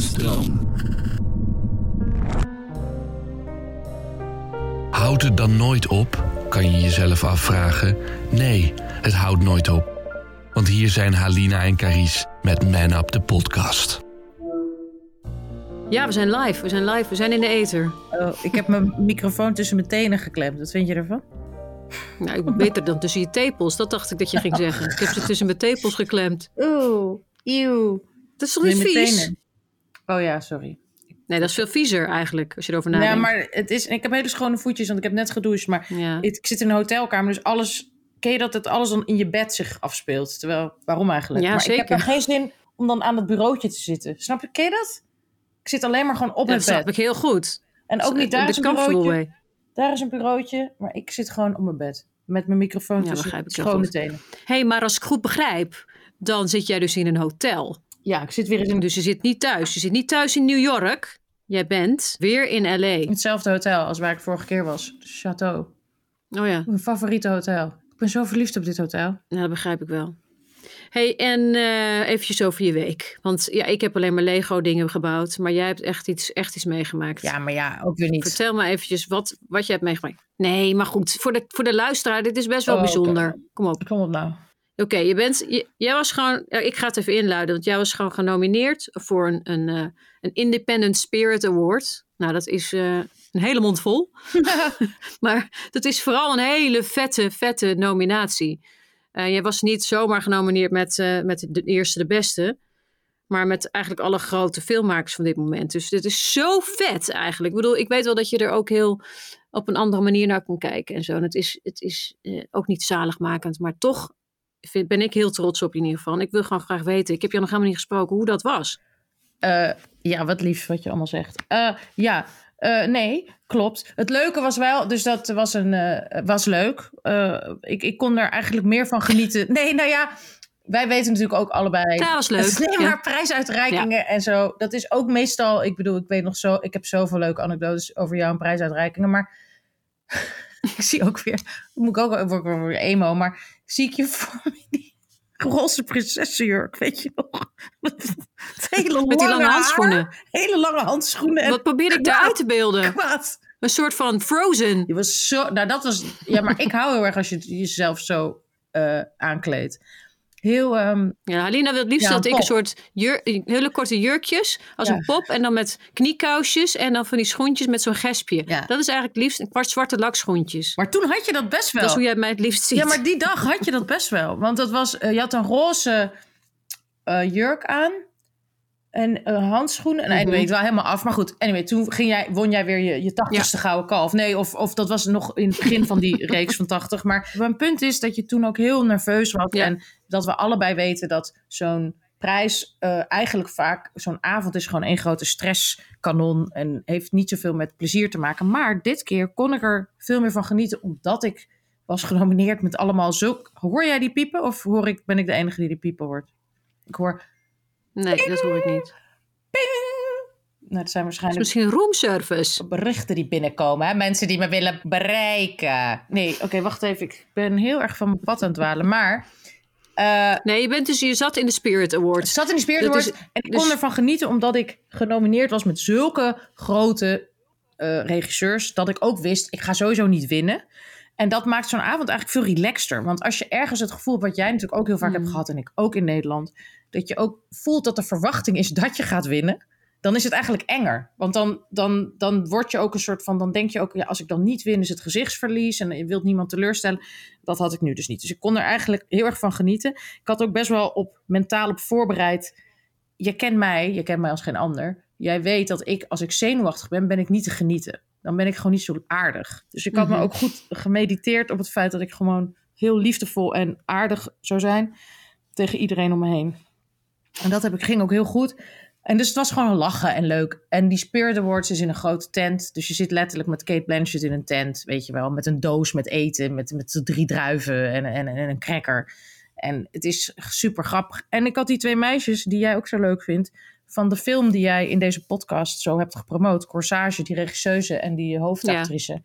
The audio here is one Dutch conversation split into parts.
Levensdroom. Houdt het dan nooit op? Kan je jezelf afvragen. Nee, het houdt nooit op. Want hier zijn Halina en Caries met Man Up, de podcast. Ja, we zijn live. We zijn live. We zijn in de ether. Oh, ik heb mijn microfoon tussen mijn tenen geklemd. Wat vind je ervan? Nou, ik ben beter dan tussen je tepels. Dat dacht ik dat je ging zeggen. Ik heb ze tussen mijn tepels geklemd. Oeh, eeuw. Dat is toch niet vies? Oh ja, sorry. Nee, dat is veel viezer eigenlijk, als je erover Ja, nadenkt. maar het is, ik heb hele schone voetjes, want ik heb net gedoucht. Maar Ja. ik zit in een hotelkamer, dus alles... Ken je dat het alles dan in je bed zich afspeelt? Terwijl, waarom eigenlijk? Ja, maar ik heb zeker. er geen zin om dan aan het bureautje te zitten. Snap je? Ken je dat? Ik zit alleen maar gewoon op dat het snap bed. ik heel goed. En ook niet, daar is een bureautje. Daar is een bureautje, maar ik zit gewoon op mijn bed. Met mijn microfoon Ja, tussen schone tenen. Hé, hey, maar als ik goed begrijp, dan zit jij dus in een hotel. Ja, ik zit weer in Dus je zit niet thuis. Je zit niet thuis in New York. Jij bent weer in L.A. hetzelfde hotel als waar ik vorige keer was. Chateau. Oh ja, Mijn favoriete hotel. Ik ben zo verliefd op dit hotel. nou, dat begrijp ik wel. hey, en eh eventjes over je week. Want ja, ik heb alleen maar Lego dingen gebouwd. Maar jij hebt echt iets, echt iets meegemaakt. Ja, maar ja, ook weer niet. Vertel me eventjes wat, wat je hebt meegemaakt. Nee, maar goed, voor de, voor de luisteraar, dit is best wel Oh, bijzonder. Kom op. Kom op nou. Oké, je bent, je- jij was gewoon, ik ga het even inluiden, want jij was gewoon genomineerd voor een, een, eh, een Independent Spirit Award. Nou, dat is eh, een hele mond vol. maar dat is vooral een hele vette, vette nominatie. Eh jij was niet zomaar genomineerd met, met de eerste, de beste. Maar met eigenlijk alle grote filmmakers van dit moment. Dus dit is zo vet eigenlijk. Ik bedoel, ik weet wel dat je er ook heel op een andere manier naar kan kijken en zo. En het is, het is eh, ook niet zaligmakend, maar toch vind, ben ik heel trots op je in ieder geval. En ik wil gewoon graag weten, ik heb je nog helemaal niet gesproken, hoe dat was. Eh, ja, wat lief wat je allemaal zegt. Eh, ja, eh, nee, klopt. Het leuke was wel, dus dat was, een, was leuk. Ik, ik kon er eigenlijk meer van genieten. Nee, nou ja, wij weten natuurlijk ook allebei. Ja, was leuk. Het is alleen Ja. maar prijsuitreikingen en zo. Dat is ook meestal, ik bedoel, ik weet nog zo, ik heb zoveel leuke anekdotes over jou en prijsuitreikingen, maar ik zie ook weer, moet ik ook word ik weer emo, maar zie ik je voor me die roze prinsessenjurk, weet je nog? Met hele Met die lange haar, handschoenen. hele lange handschoenen en Wat probeer ik daar uit te beelden? kwaad. Een soort van Frozen. Je was zo, nou dat was, ja, maar ik hou heel erg als je jezelf zo eh, aankleedt. Heel, ehm, Ja, Halina wil het liefst Ja, dat ik een soort jur- hele korte jurkjes als Ja. een pop en dan met kniekousjes en dan van die schoentjes met zo'n gespje. Ja. Dat is eigenlijk het liefst een kwart zwarte lakschoentjes. maar toen had je dat best wel. Dat is hoe jij mij het liefst ziet. Ja, maar die dag had je dat best wel. Want dat was, eh, je had een roze eh, jurk aan. En eh, handschoenen. En Mhm. anyway, het was helemaal af. Maar goed, anyway, toen ging jij, won jij weer je, je 80ste gouden kalf. Nee, of, of dat was nog in het begin van die reeks van 80. Maar mijn punt is dat je toen ook heel nerveus was. Ja. En dat we allebei weten dat zo'n prijs eh, eigenlijk vaak... Zo'n avond is gewoon één grote stresskanon. En heeft niet zoveel met plezier te maken. Maar dit keer kon ik er veel meer van genieten. Omdat ik was genomineerd met allemaal zulk... Hoor jij die piepen? Of hoor ik, ben ik de enige die die piepen hoort? Ik hoor... Nee, dat hoor ik niet. Nou, dat zijn waarschijnlijk misschien roomservice. berichten die binnenkomen. Hè? Mensen die me willen bereiken. Nee, oké, wacht even. Ik ben heel erg van mijn pad aan het dwalen. Maar eh, Nee, je, bent dus, je zat in de Spirit Awards. zat in die Spirit Awards. is- en ik dus- kon ervan genieten omdat ik genomineerd was met zulke grote eh, regisseurs. Dat ik ook wist, ik ga sowieso niet winnen. En dat maakt zo'n avond eigenlijk veel relaxter. Want als je ergens het gevoel wat jij natuurlijk ook heel vaak hebt Mm. gehad... en ik ook in Nederland... dat je ook voelt dat de verwachting is dat je gaat winnen... dan is het eigenlijk enger. Want dan, dan, dan word je ook een soort van... dan denk je ook, ja, als ik dan niet win is het gezichtsverlies... en je wilt niemand teleurstellen. Dat had ik nu dus niet. Dus ik kon er eigenlijk heel erg van genieten. Ik had ook best wel op mentaal op voorbereid... je kent mij, je kent mij als geen ander... Jij weet dat ik, als ik zenuwachtig ben, ben ik niet te genieten. Dan ben ik gewoon niet zo aardig. Dus ik had Mhm. me ook goed gemediteerd op het feit dat ik gewoon heel liefdevol en aardig zou zijn tegen iedereen om me heen. En dat heb ik, ging ook heel goed. En dus het was gewoon lachen en leuk. En die Spirit Awards is in een grote tent. Dus je zit letterlijk met Kate Blanchett in een tent, weet je wel. Met een doos met eten, met, met drie druiven en, en, en een cracker. En het is super grappig. En ik had die twee meisjes, die jij ook zo leuk vindt... van de film die jij in deze podcast zo hebt gepromoot. Corsage, die regisseuse en die hoofdactrice.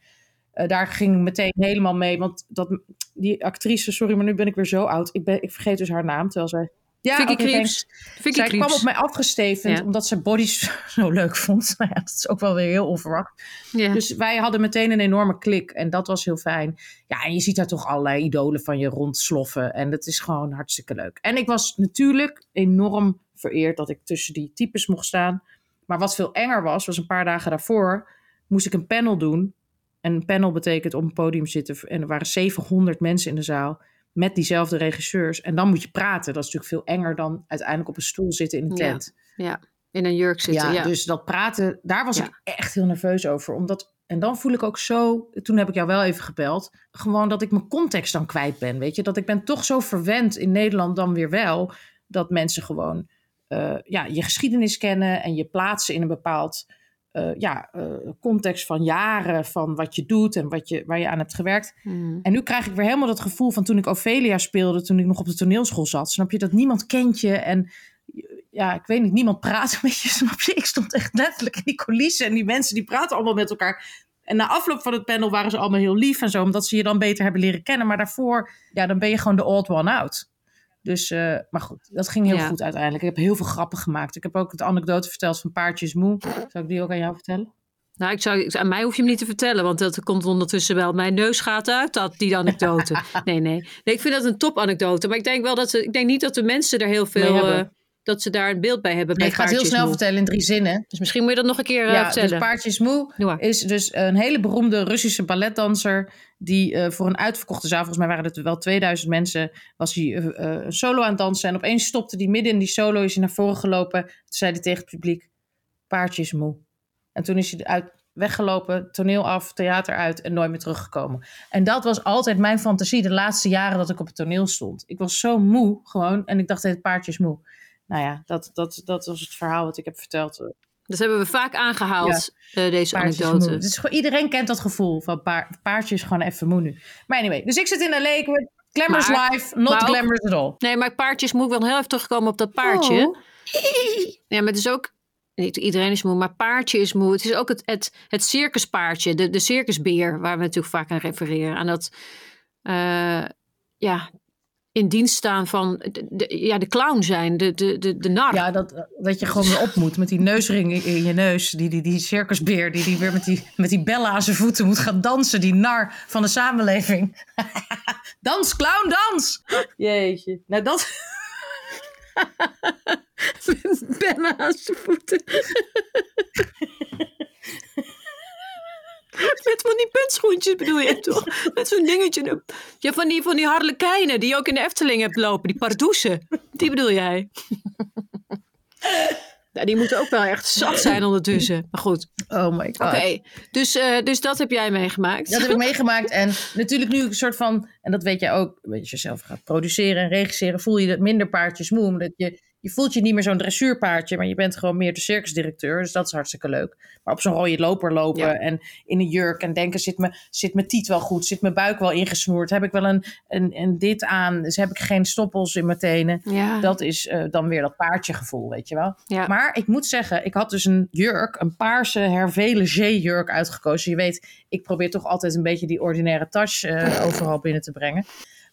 Eh, daar ging ik meteen helemaal mee. Want dat, die actrice, sorry, maar nu ben ik weer zo oud. Ik, ben, ik vergeet dus haar naam, terwijl zij Ja, Vicky Zij kwam op mij afgestevend Ja. omdat ze bodies zo leuk vond. Nou ja, dat is ook wel weer heel onverwacht. Ja. Dus wij hadden meteen een enorme klik en dat was heel fijn. Ja, en je ziet daar toch allerlei idolen van je rondsloffen en dat is gewoon hartstikke leuk. En ik was natuurlijk enorm vereerd dat ik tussen die types mocht staan. Maar wat veel enger was, was een paar dagen daarvoor moest ik een panel doen. En een panel betekent op een podium zitten en er waren 700 mensen in de zaal met diezelfde regisseurs. En dan moet je praten. Dat is natuurlijk veel enger dan uiteindelijk op een stoel zitten in een Ja. tent. ja, in een jurk zitten. Ja, Ja, dus dat praten, daar was Ja. ik echt heel nerveus over. Omdat, en dan voel ik ook zo, toen heb ik jou wel even gebeld, gewoon dat ik mijn context dan kwijt ben. Weet je, dat ik ben toch zo verwend in Nederland dan weer wel, dat mensen gewoon eh, ja, je geschiedenis kennen en je plaatsen in een bepaald eh, ja, eh, context van jaren, van wat je doet en wat je, waar je aan hebt gewerkt. Mhm. En nu krijg ik weer helemaal dat gevoel van toen ik Ophelia speelde, toen ik nog op de toneelschool zat. Snap je dat niemand kent je en ja, ik weet niet, niemand praat met je, snap je? Ik stond echt letterlijk in die coulissen en die mensen die praten allemaal met elkaar. En na afloop van het panel waren ze allemaal heel lief en zo, omdat ze je dan beter hebben leren kennen. Maar daarvoor, ja, dan ben je gewoon de old one out. Dus, eh, maar goed, dat ging heel Ja. goed uiteindelijk. Ik heb heel veel grappen gemaakt. Ik heb ook de anekdote verteld van Paardjes Moe. Zal ik die ook aan jou vertellen? Nou, ik zou, aan mij hoef je hem niet te vertellen, want dat komt ondertussen wel. Mijn neus gaat uit, dat, die anekdote. nee, nee, nee. Ik vind dat een topanekdote. Maar ik denk wel dat ze, ik denk niet dat de mensen er heel veel, eh, dat ze daar een beeld bij hebben. Nee, bij ik ga het heel snel Moe. vertellen in drie zinnen. Dus misschien moet je dat nog een keer eh, Ja, dus vertellen. Paardjes Moe is dus een hele beroemde Russische balletdanser. Die eh, voor een uitverkochte zaal, volgens mij waren het wel 2000 mensen, was hij een solo aan het dansen. En opeens stopte hij midden in die solo, is hij naar voren gelopen. Toen zei hij tegen het publiek, paardjes moe. En toen is hij uit, weggelopen, toneel af, theater uit en nooit meer teruggekomen. En dat was altijd mijn fantasie de laatste jaren dat ik op het toneel stond. Ik was zo moe gewoon en ik dacht, het paardjes moe. Nou ja, dat, dat, dat was het verhaal wat ik heb verteld. eh, Dat hebben we vaak aangehaald, eh, deze Paardjes anekdote. gewoon, iedereen kent dat gevoel van paar, paardje is gewoon even moe nu. Maar anyway, dus ik zit in met Glamorous Maar- Life, not ook- glamorous at all. Nee, maar paardjes moet ik wel heel even terugkomen op dat paardje. Oh. Ja, maar het is ook. Niet iedereen is moe, maar paardje is moe. Het is ook het, het, het circuspaardje, de, de circusbeer, waar we natuurlijk vaak aan refereren. Aan dat. eh, ja, in dienst staan van. De, de- ja, de clown zijn, de, de, de, de nar. Ja, dat, dat je gewoon weer op moet met die neusring in, in je neus. Die, die, die circusbeer die, die weer met die, met die bellen aan zijn voeten moet gaan dansen. Die nar van de samenleving. dans, clown, dans! Jeetje. Nou, dat... Bellen aan zijn voeten. Met van die puntschoentjes bedoel je toch? Met zo'n dingetje. Ja, van die, van die harlekijnen die je ook in de Efteling hebt lopen. Die pardoesen. Die bedoel jij? Ja, die moeten ook wel echt zat zijn ondertussen. Maar goed, Oh my god. oké. Dus, eh, dus dat heb jij meegemaakt. Dat heb ik meegemaakt. En natuurlijk nu een soort van, en dat weet jij ook, als je zelf gaat produceren en regisseren, voel je dat minder paardjes moe. Omdat je, je voelt je niet meer zo'n dressuurpaardje, maar je bent gewoon meer de circusdirecteur. Dus dat is hartstikke leuk. Maar op zo'n rode loper lopen Ja. en in een jurk en denken, zit, me, zit mijn tiet wel goed? Zit mijn buik wel ingesnoerd? Heb ik wel een, een, een dit aan? Dus heb ik geen stoppels in mijn tenen? Ja, Dat is eh, dan weer dat paardjegevoel, weet je wel. ja. Maar ik moet zeggen, ik had dus een jurk, een paarse Hervé Leger jurk uitgekozen. Je weet, ik probeer toch altijd een beetje die ordinaire tas eh, overal binnen te brengen.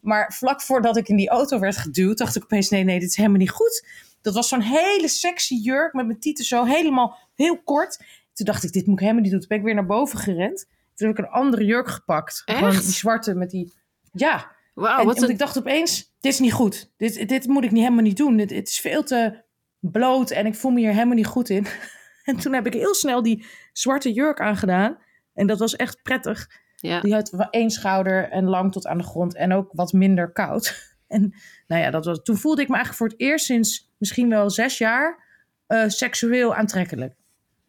Maar vlak voordat ik in die auto werd geduwd, dacht ik opeens, nee, nee, dit is helemaal niet goed. Dat was zo'n hele sexy jurk met mijn tieten zo helemaal heel kort. Toen dacht ik, dit moet ik helemaal niet doen. Toen ben ik weer naar boven gerend. Toen heb ik een andere jurk gepakt. Gewoon Echt? die zwarte met die... Ja, Wauw, en, wat want een... ik dacht opeens, dit is niet goed. Dit, dit moet ik niet, helemaal niet doen. Dit, het is veel te bloot en ik voel me hier helemaal niet goed in. En toen heb ik heel snel die zwarte jurk aangedaan. En dat was echt prettig. Ja. Die had één schouder en lang tot aan de grond. En ook wat minder koud. En nou ja, dat was, toen voelde ik me eigenlijk voor het eerst sinds misschien wel zes jaar eh, seksueel aantrekkelijk.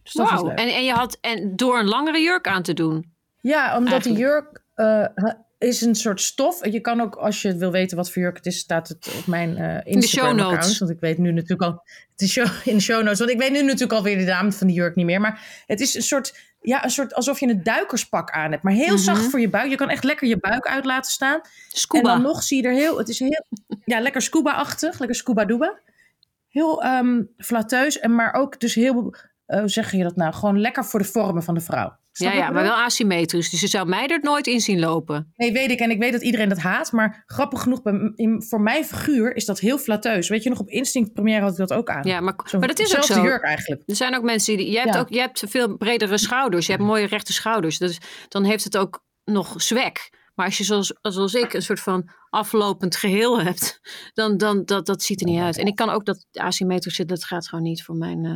Dus dat leuk. En, en je had en door een langere jurk aan te doen. Ja, omdat Eigenlijk. die jurk eh, is een soort stof. Je kan ook, als je wil weten wat voor jurk het is, staat het op mijn show Instagram-account. notes. Want ik weet nu natuurlijk al, het is show, in de show notes, want ik weet nu natuurlijk alweer de naam van die jurk niet meer. Maar het is een soort, ja, een soort alsof je een duikerspak aan hebt. Maar heel Mhm. zacht voor je buik. Je kan echt lekker je buik uit laten staan. Scuba. En dan nog zie je er heel, het is heel, ja, lekker scuba-achtig, lekker scuba-dooba. Heel ehm flatteus, en maar ook dus heel, eh, hoe zeg je dat nou, gewoon lekker voor de vormen van de vrouw. Snap Ja, ja, maar wel asymmetrisch. Dus je zou mij er nooit in zien lopen. Nee, weet ik. En ik weet dat iedereen dat haat. Maar grappig genoeg, bij, m- in, voor mijn figuur is dat heel flatteus. Weet je nog, op Instinct Première had ik dat ook aan. Ja, maar, maar dat is ook zo. jurk eigenlijk. Er zijn ook mensen die. Je hebt, Ja. ook, je hebt veel bredere schouders. Je hebt mooie rechte schouders. Dus dan heeft het ook nog zwek. Maar als je zoals, zoals ik een soort van aflopend geheel hebt, dan, dan dat, dat ziet er niet uit. En ik kan ook dat asymmetrische, dat gaat gewoon niet voor mijn. eh,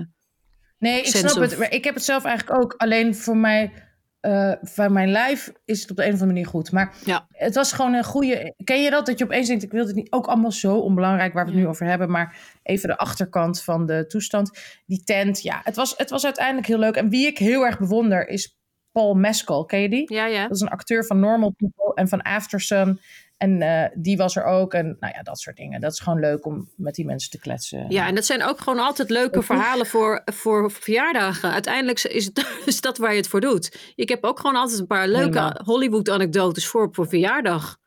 Nee, ik snap of- het. Maar ik heb het zelf eigenlijk ook. Alleen voor mij, eh voor mijn lijf is het op de een of andere manier goed. Maar Ja. het was gewoon een goede... Ken je dat? Dat je opeens denkt, ik wil het niet... Ook allemaal zo onbelangrijk waar we het Ja. nu over hebben. Maar even de achterkant van de toestand. Die tent, ja. Het was, het was uiteindelijk heel leuk. En wie ik heel erg bewonder is Paul Mescal. Ken je die? ja, ja. Dat is een acteur van Normal People en van Aftersun. En eh, die was er ook. En nou ja, dat soort dingen. Dat is gewoon leuk om met die mensen te kletsen. Ja, en dat zijn ook gewoon altijd leuke verhalen voor, voor verjaardagen. Uiteindelijk is, het, is dat waar je het voor doet. Ik heb ook gewoon altijd een paar leuke. Hollywood-anekdotes voor, voor verjaardag.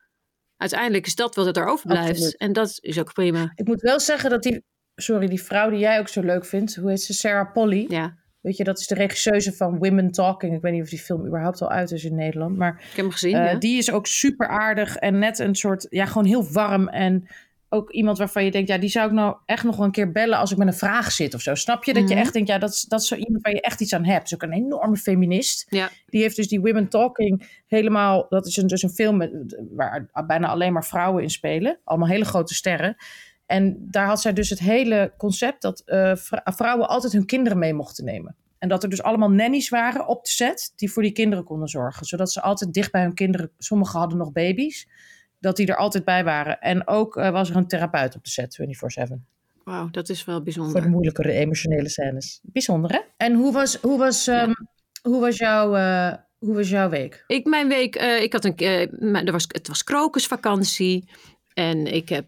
Uiteindelijk is dat wat het erover blijft. Absoluut. En dat is ook prima. Ik moet wel zeggen dat die... Sorry, die vrouw die jij ook zo leuk vindt. Hoe heet ze? Sarah Polly. Ja, Weet je, dat is de regisseuse van Women Talking. Ik weet niet of die film überhaupt al uit is in Nederland. Maar ik heb hem gezien. eh, ja. die is ook super aardig en net een soort... Ja, gewoon heel warm en... Ook iemand waarvan je denkt, ja, die zou ik nou echt nog wel een keer bellen als ik met een vraag zit of zo. Snap je? Dat je Mhm. echt denkt, ja, dat is, dat is zo iemand waar je echt iets aan hebt. Is ook een enorme feminist. Ja. Die heeft dus die Women Talking helemaal... Dat is een, dus een film met, waar bijna alleen maar vrouwen in spelen. Allemaal hele grote sterren. En daar had zij dus het hele concept dat eh, vrou- vrouwen altijd hun kinderen mee mochten nemen. En dat er dus allemaal nannies waren op de set die voor die kinderen konden zorgen. Zodat ze altijd dicht bij hun kinderen, sommigen hadden nog baby's, dat die er altijd bij waren. En ook eh, was er een therapeut op de set, 24-7. Wauw, dat is wel Voor de bijzonder. moeilijkere emotionele scènes. Bijzonder, hè? En hoe was, hoe was, ehm, hoe was, jouw, eh, hoe was jouw week? Ik, mijn week, ik had een, er was, het was krokusvakantie. En ik heb,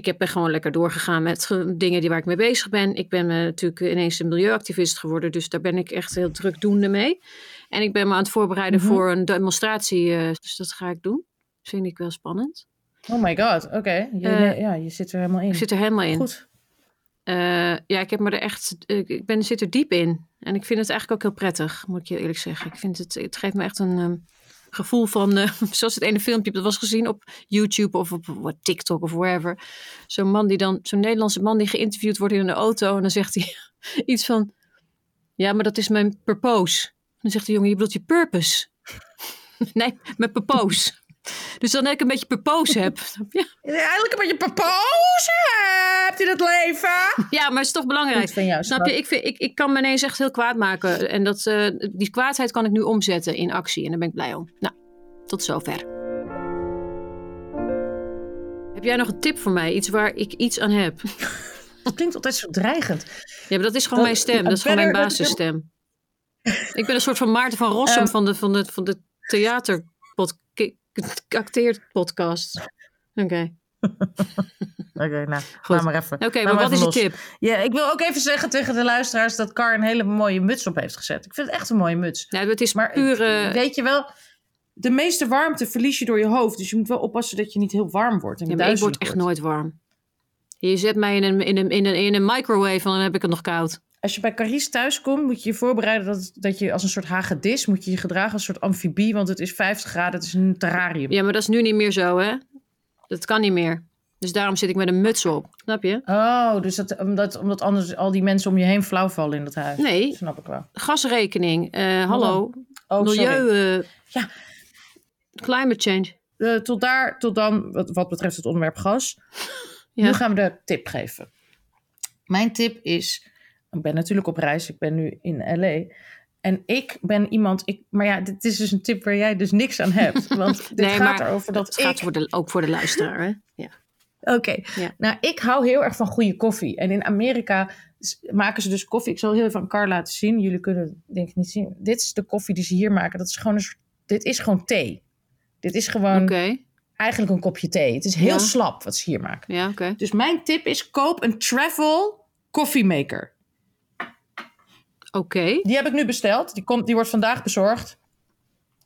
ik heb ben gewoon lekker doorgegaan met ge- dingen die waar ik mee bezig ben. Ik ben eh, natuurlijk ineens een milieuactivist geworden. Dus daar ben ik echt heel drukdoende mee. En ik ben me aan het voorbereiden Mhm. voor een demonstratie. eh, dus dat ga ik doen. Vind ik wel spannend. Oh my god, oké. Eh, ja, je zit er helemaal in. Ik zit er helemaal in. Goed. Ja, ik heb me er echt. Ik, ik ben, zit er diep in. En ik vind het eigenlijk ook heel prettig, moet ik je eerlijk zeggen. Ik vind het, het geeft me echt een ehm, gevoel van. eh, zoals het ene filmpje dat was gezien op YouTube of op wat, TikTok of wherever. Zo'n man die dan, zo'n Nederlandse man die geïnterviewd wordt in een auto. En dan zegt hij iets van. Ja, maar dat is mijn purpose. Dan zegt de jongen, je bedoelt je purpose. nee, mijn purpose. Dus dan dat ik een beetje purpose heb. je? Eigenlijk een beetje papose hebt in het leven. Ja, maar het is toch belangrijk. Jou, Snap je? Ik, vind, ik, ik kan me ineens echt heel kwaad maken. En dat, eh, die kwaadheid kan ik nu omzetten in actie. En daar ben ik blij om. Nou, tot zover. Heb jij nog een tip voor mij? Iets waar ik iets aan heb? Dat klinkt altijd zo dreigend. Ja, maar dat is gewoon Dat- mijn stem. Dat is gewoon mijn basisstem. Ik ben een soort van Maarten van Rossum Ehm. van de, van de, van de theater acteerpodcast. Oké, Oké, nou, Goed. ga maar even. Oké, maar wat is je los. tip? Ja, ik wil ook even zeggen tegen de luisteraars dat Car een hele mooie muts op heeft gezet. Ik vind het echt een mooie muts. Nou, het is Maar puur... eh, weet je wel, de meeste warmte verlies je door je hoofd. Dus je moet wel oppassen dat je niet heel warm wordt. En ja, maar ik word echt wordt. nooit warm. Je zet mij in een, in een, in een, in een microwave en dan heb ik het nog koud. Als je bij Carice thuis komt, moet je je voorbereiden dat, dat je als een soort hagedis moet je je gedragen als een soort amfibie. Want het is 50 graden, het is een terrarium. Ja, maar dat is nu niet meer zo, hè? Dat kan niet meer. Dus daarom zit ik met een muts op. Snap je? Oh, dus dat, omdat, omdat anders al die mensen om je heen flauw vallen in dat huis. Nee. Snap ik wel. Gasrekening. eh, hallo. Oh, Milieu. eh, Ja. Climate change. Eh, tot daar, tot dan, wat, wat betreft het onderwerp gas. Ja. Nu gaan we de tip geven. Mijn tip is, ik ben natuurlijk op reis, ik ben nu in LA. En ik ben iemand, ik, maar ja, dit is dus een tip waar jij dus niks aan hebt. Want dit Nee, gaat erover dat Het gaat ik... voor de, ook voor de luisteraar, hè? Ja. Oké, Ja. nou ik hou heel erg van goede koffie. En in Amerika maken ze dus koffie. Ik zal heel even aan Car laten zien. Jullie kunnen het denk ik niet zien. Dit is de koffie die ze hier maken. Dat is gewoon een soort, dit is gewoon thee. Dit is gewoon Oké. eigenlijk een kopje thee. Het is heel Ja. slap wat ze hier maken. Ja, oké. Dus mijn tip is koop een travel coffee Oké. Die heb ik nu besteld. Die, komt, die wordt vandaag bezorgd.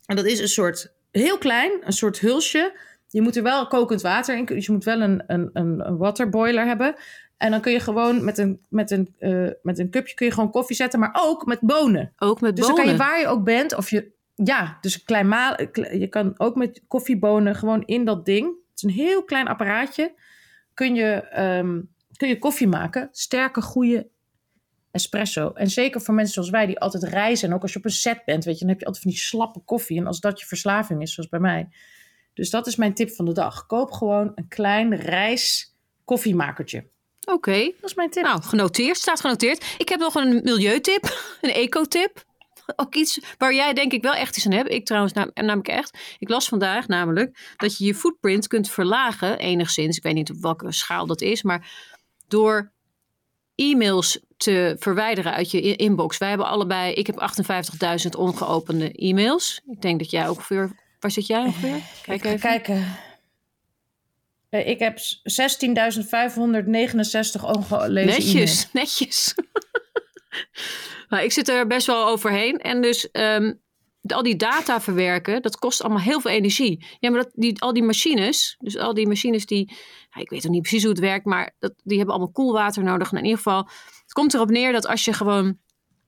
En dat is een soort heel klein, een soort hulsje. Je moet er wel kokend water in. Dus je moet wel een, een, een, waterboiler hebben. En dan kun je gewoon met een, met een, eh, met een cupje kun je gewoon koffie zetten, maar ook met bonen. Ook met Dus bonen. dan kan je waar je ook bent, of je, ja, dus een klein maal, je kan ook met koffiebonen gewoon in dat ding. Het is een heel klein apparaatje. Kun je, ehm, kun je koffie maken. Sterke, goede espresso. En zeker voor mensen zoals wij die altijd reizen. En ook als je op een set bent, weet je, dan heb je altijd van die slappe koffie. En als dat je verslaving is, zoals bij mij. Dus dat is mijn tip van de dag. Koop gewoon een klein reis koffiemakertje. Oké. Dat is mijn tip. Nou, genoteerd. Staat genoteerd. Ik heb nog een milieutip. Een ecotip. Ook iets waar jij denk ik wel echt iets aan hebt. Ik trouwens nam- namelijk echt. Ik las vandaag namelijk dat je je footprint kunt verlagen enigszins. Ik weet niet op welke schaal dat is. Maar door e-mails te verwijderen uit je inbox. Wij hebben allebei, ik heb 58.000 ongeopende e-mails. Ik denk dat jij ongeveer, waar zit jij ongeveer? Kijk Even even. kijken. Eh, Ik heb 16.569 ongelezen Netjes, netjes. maar ik zit er best wel overheen. En dus ehm, al die data verwerken, dat kost allemaal heel veel energie. Ja, maar dat, die, al die machines, dus al die machines die... Ik weet nog niet precies hoe het werkt, maar dat, die hebben allemaal koelwater nodig. En in ieder geval, het komt erop neer dat als je gewoon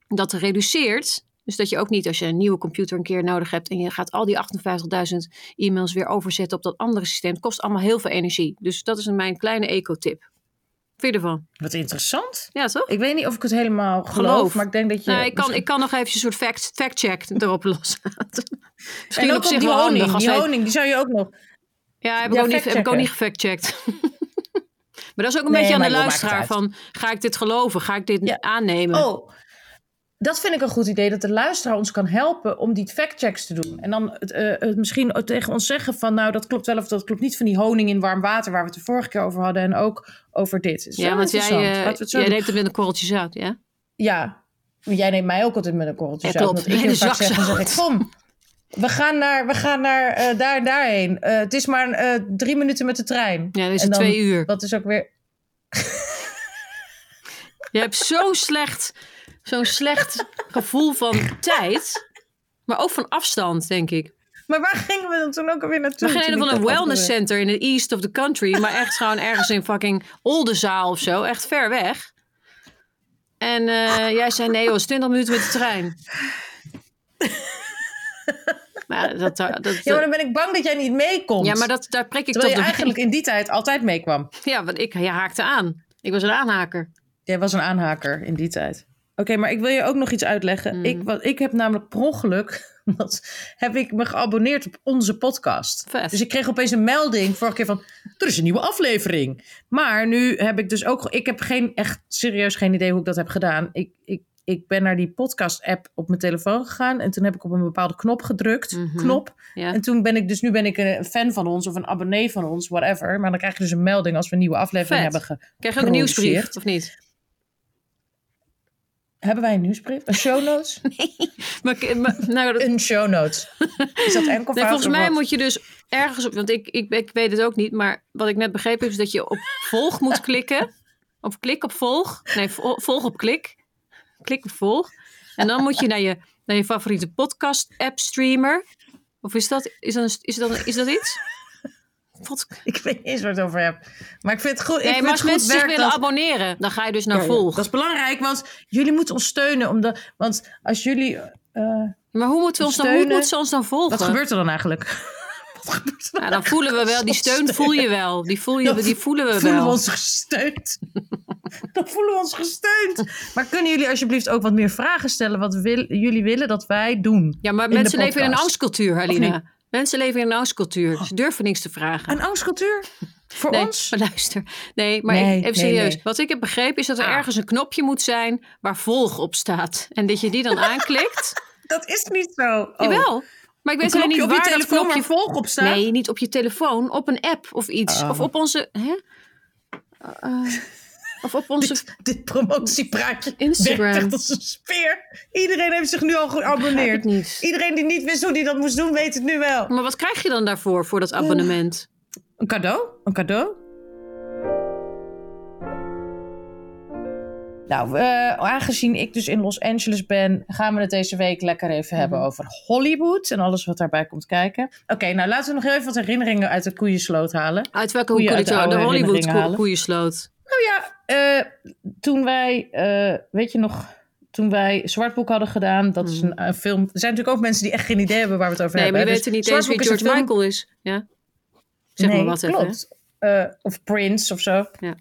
dat reduceert... Dus dat je ook niet als je een nieuwe computer een keer nodig hebt... en je gaat al die 58.000 e-mails weer overzetten op dat andere systeem... het kost allemaal heel veel energie. Dus dat is mijn kleine eco-tip. Vind je ervan? Wat interessant. Ja, toch? Ik weet niet of ik het helemaal geloof, Geloof. maar ik denk dat je... nou, ik, kan, misschien- ik kan nog even een soort fact, fact-check erop loslaten. Misschien en ook op die honing, die honing, die zou je ook nog... ja, heb ik, ook niet, heb ik ook niet gefact-checkt. maar dat is ook een Nee, beetje aan de luisteraar van... ga ik dit geloven? Ga ik dit Ja. aannemen? Oh, dat vind ik een goed idee, dat de luisteraar ons kan helpen om die factchecks te doen. En dan het, eh, het misschien tegen ons zeggen van, nou, dat klopt wel of dat klopt niet van die honing in warm water, waar we het de vorige keer over hadden, en ook over dit. Ja, want jij, eh, jij doen. neemt het met een korreltje zout, ja? Ja, jij neemt mij ook altijd met een korreltje Ja, zout. klopt. Ik heel vaak zeg, ik, kom, we gaan naar, we gaan naar eh, daar en daarheen. Eh, het is maar eh, drie minuten met de trein. Ja, dan is het dan- twee uur. Dat is ook weer... Je hebt zo slecht, zo'n slecht gevoel van tijd. Maar ook van afstand, denk ik. Maar waar gingen we dan toen ook alweer naartoe? We ik van een wellness center in the east of the country. Maar echt gewoon ergens in fucking Oldenzaal of zo. Echt ver weg. En jij zei nee hoor, 20 minuten met de trein. Maar dat, dat, dat- Ja, maar dan ben ik bang dat jij niet meekomt. ja, maar dat, daar prik ik Terwijl toch je eigenlijk in die tijd altijd meekwam. Ja, want ik ja, haakte aan. Ik was een aanhaker. Jij was een aanhaker in die tijd. Oké, maar ik wil je ook nog iets uitleggen. Mm. Ik, wat, ik heb namelijk per ongeluk... Wat, heb ik me geabonneerd op onze podcast. Vet. Dus ik kreeg opeens een melding vorige keer van... er is een nieuwe aflevering. Maar nu heb ik dus ook... Ik heb geen, echt serieus geen idee hoe ik dat heb gedaan. Ik, ik, ik ben naar die podcast-app op mijn telefoon gegaan... en toen heb ik op een bepaalde knop gedrukt. Mhm. Knop. Ja. En toen ben ik dus... Nu ben ik een fan van ons of een abonnee van ons, whatever. Maar dan krijg je dus een melding als we een nieuwe aflevering Vet. hebben ge- Krijg je ook een nieuwsbrief, of niet? Hebben wij een nieuwsbrief? Een show notes? Maar, maar- nou, dat, een show notes. Is dat enkel nee, volgens mij moet je dus ergens op... Want ik, ik, ik weet het ook niet. Maar wat ik net begrepen heb, is dat je op volg moet klikken. Op klik op volg. Nee, vol- volg op klik. Klik op volg. En dan moet je naar je, naar je favoriete podcast-app streamer. Of is dat, is dat, is dat, is dat iets? Pod- Ik weet niet eens waar ik het over heb. Maar ik vind het goed. ik Nee, vind maar het als goed mensen zich willen dat- abonneren, dan ga je dus naar Ja, ja, volg. Dat is belangrijk, want jullie moeten ons steunen. Omdat, want als jullie... eh, Maar hoe moeten we ons dan, hoe moeten ze ons dan volgen? wat gebeurt er dan eigenlijk? dan? Ja, dan voelen we wel, die steun voel je wel. Die, voel je, die voelen we voelen wel. we ons gesteund. dan voelen we ons gesteund. Maar kunnen jullie alsjeblieft ook wat meer vragen stellen... wat wil, jullie willen dat wij doen? Ja, maar mensen leven in een angstcultuur? Halina. Mensen leven in een angstcultuur. Ze durven niks te vragen. Een angstcultuur? Voor nee, ons? maar luister. Nee, maar Nee, even nee, serieus. Wat ik heb begrepen is dat er Ah. ergens een knopje moet zijn waar volg op staat. En dat je die dan aanklikt. Dat is niet zo. Oh. Jawel. Maar ik weet alleen niet op je waar dat knopje... waar volg op staat? Nee, niet op je telefoon. Op een app of iets. Oh. Of op onze... Hè? Of op onze... dit, dit promotiepraatje Instagram. echt als een speer. Iedereen heeft zich nu al geabonneerd. niet. Iedereen die niet wist hoe die dat moest doen, weet het nu wel. Maar wat krijg je dan daarvoor, voor dat abonnement? Een cadeau? Een cadeau? Nou, eh, aangezien ik dus in Los Angeles ben, gaan we het deze week lekker even hebben Mhm. over Hollywood en alles wat daarbij komt kijken. Oké, nou laten we nog even wat herinneringen uit de koeiensloot halen. Uit welke Koeien hoek uit de de, de Hollywood herinneringen ko- halen. koeiensloot? Nou ja, eh, toen wij, eh, weet je nog, toen wij Zwartboek hadden gedaan, dat is een, een film. Er zijn natuurlijk ook mensen die echt geen idee hebben waar we het over Hmm. Nee, maar je hebben. weet hè. er niet eens wie Zwartboek is een George Michael is. Ja? Zeg nee, maar wat even. klopt. Eh, of Prince of zo. Ja.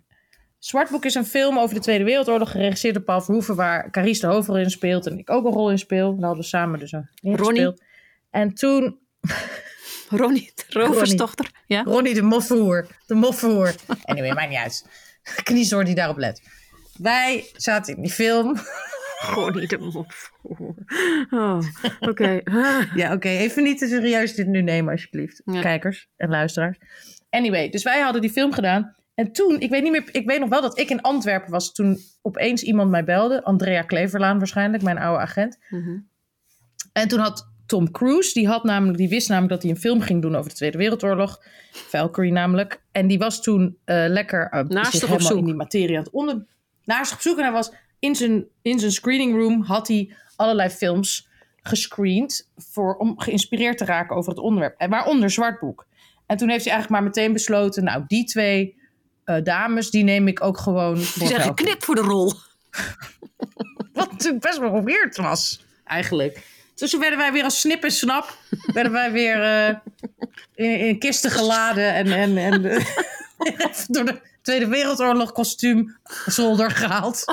Zwartboek is een film over de Tweede Wereldoorlog, geregisseerd door Paul Verhoeven, waar Carice de hoofdrol in speelt en ik ook een rol in speel. We hadden samen dus een ingespeeld. En toen Ronnie, de roversdochter. Ja? Ronnie de moffenhoer. De moffenhoer. Anyway, maakt niet uit. Kniezoor die daarop let. Wij zaten in die film. Ronnie de mop. Oh, oké. Ja, oké. Even niet te serieus dit nu nemen, alsjeblieft. Ja. Kijkers en luisteraars. Anyway, dus wij hadden die film gedaan. En toen, ik weet niet meer, ik weet nog wel dat ik in Antwerpen was. Toen opeens iemand mij belde. Andrea Kleverlaan waarschijnlijk, mijn oude agent. Mhm. En toen had Tom Cruise, die, had namelijk, die wist namelijk dat hij een film ging doen over de Tweede Wereldoorlog. Valkyrie namelijk. En die was toen eh, lekker uh, Naast zich helemaal zoek? in die materie aan het onder... Naast op zoek. En hij was in zijn, in zijn screening room had hij allerlei films gescreend voor, om geïnspireerd te raken over het onderwerp. En waaronder Zwartboek. En toen heeft hij eigenlijk maar meteen besloten, nou die twee eh, dames, die neem ik ook gewoon voor Die zijn geknipt voor de rol. Wat natuurlijk best wel weird was, eigenlijk. Dus toen werden wij weer als snip en snap, werden wij weer eh, in, in kisten geladen en, en, en eh, door de Tweede Wereldoorlog kostuum zolder gehaald.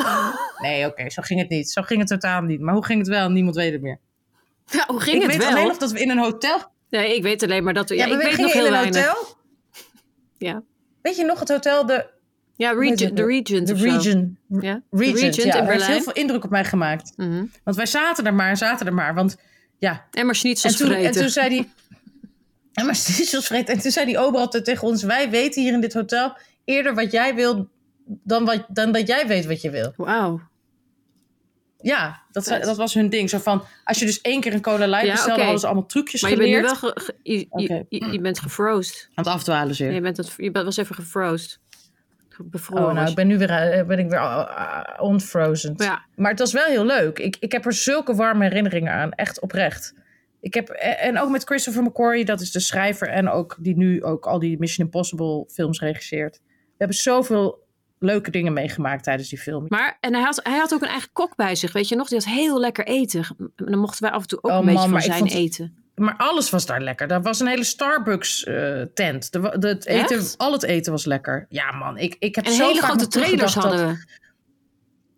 Nee, oké, zo ging het niet. Zo ging het totaal niet. Maar hoe ging het wel? Niemand weet het meer. Ja, hoe ging ik het weet wel? alleen nog dat we in een hotel... Nee, ik weet alleen maar dat we... Ja, ik we weet gingen nog heel in een weinig. hotel. Ja, Weet je nog het hotel? De, ja Regent, het? de Regent de. Region. Ja, de Regent, Regent ja. in Dat heeft heel veel indruk op mij gemaakt. Mhm. Want wij zaten er maar en zaten er maar. Want ja, En maar schnitzels En toen, en vreten. toen zei hij. En maar stiezel's vreten. En toen zei die ober altijd tegen ons: Wij weten hier in dit hotel eerder wat jij wil. dan, wat, dan dat jij weet wat je wil. Wauw. Ja, dat, dat was hun ding. Zo van: als je dus één keer een cola light Ja, bestelde, oké. hadden ze allemaal trucjes Maar je bent nu geleerd. wel... Ge, ge- je, je, je, je bent gefroosd. Aan het afdwalen zeer. Je, bent het, je bent- was even gefroosd. Bevroren. Oh, nou, ik ben nu weer, eh, ben ik weer uh, unfrozen. je. Ja, Maar het was wel heel leuk. Ik, ik heb er zulke warme herinneringen aan. Echt oprecht. Ik heb, en ook met Christopher McQuarrie, dat is de schrijver en ook die nu ook al die Mission Impossible films regisseert. We hebben zoveel leuke dingen meegemaakt tijdens die film. maar en hij had, hij had ook een eigen kok bij zich, weet je nog? Die had heel lekker eten. En dan mochten wij af en toe ook Oh, een beetje man, van maar ik zijn vond eten. Maar alles was daar lekker. Daar was een hele Starbucks eh, tent. De, de, het eten, Echt? al het eten was lekker. Ja man, ik, ik heb En zo hele vaak grote trailers dat- hadden we.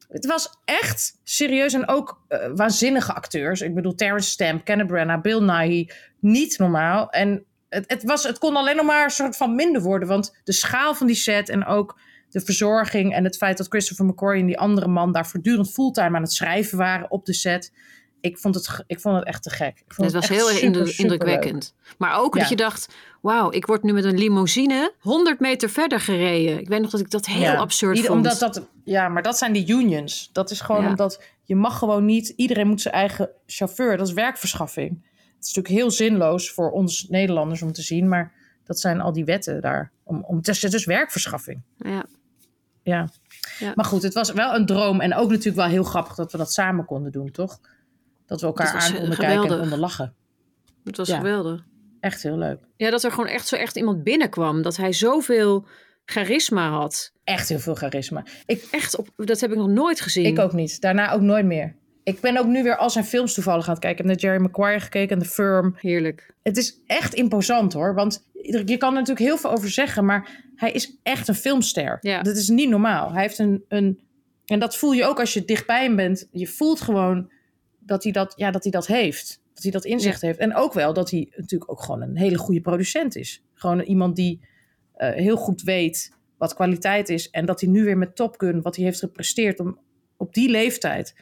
Het was echt serieus en ook eh, waanzinnige acteurs. Ik bedoel, Terrence Stamp, Kenneth Branagh, Bill Nighy. Niet normaal. En het, het, was, het kon alleen nog maar een soort van minder worden. Want de schaal van die set en ook de verzorging... en het feit dat Christopher McQuarrie en die andere man... daar voortdurend fulltime aan het schrijven waren op de set... Ik vond het, ik vond het echt te gek. Ik vond Het was heel super, indrukwekkend. Maar ook dat je dacht, wauw, ik word nu met een limousine 100 meter verder gereden. Ik weet nog dat ik dat heel Ja, absurd ieder- vond. Omdat dat, ja, maar dat zijn die unions. Dat is gewoon Ja. omdat je mag gewoon niet... Iedereen moet zijn eigen chauffeur. Dat is werkverschaffing. Het is natuurlijk heel zinloos voor ons Nederlanders om te zien. Maar dat zijn al die wetten daar. Om, om, het, is, het is werkverschaffing. Ja. Ja. Ja. Maar goed, het was wel een droom. En ook natuurlijk wel heel grappig dat we dat samen konden doen, toch? Dat we elkaar aan konden kijken en konden lachen. Het was Ja. geweldig. Echt heel leuk. Ja, dat er gewoon echt zo echt iemand binnenkwam. Dat hij zoveel charisma had. Echt heel veel charisma. Ik, Echt, op, dat heb ik nog nooit gezien. Ik ook niet. Daarna ook nooit meer. Ik ben ook nu weer al zijn films toevallig aan het kijken. Ik heb naar Jerry Maguire gekeken en The Firm. Heerlijk. Het is echt imposant hoor. Want je kan er natuurlijk heel veel over zeggen. Maar hij is echt een filmster. Ja. Dat is niet normaal. Hij heeft een, een... En dat voel je ook als je dichtbij hem bent. Je voelt gewoon dat hij dat, ja, dat, hij dat heeft. Dat hij dat inzicht heeft. En ook wel dat hij natuurlijk ook gewoon een hele goede producent is. Gewoon iemand die eh, heel goed weet wat kwaliteit is. En dat hij nu weer met Top Gun, wat hij heeft gepresteerd om op die leeftijd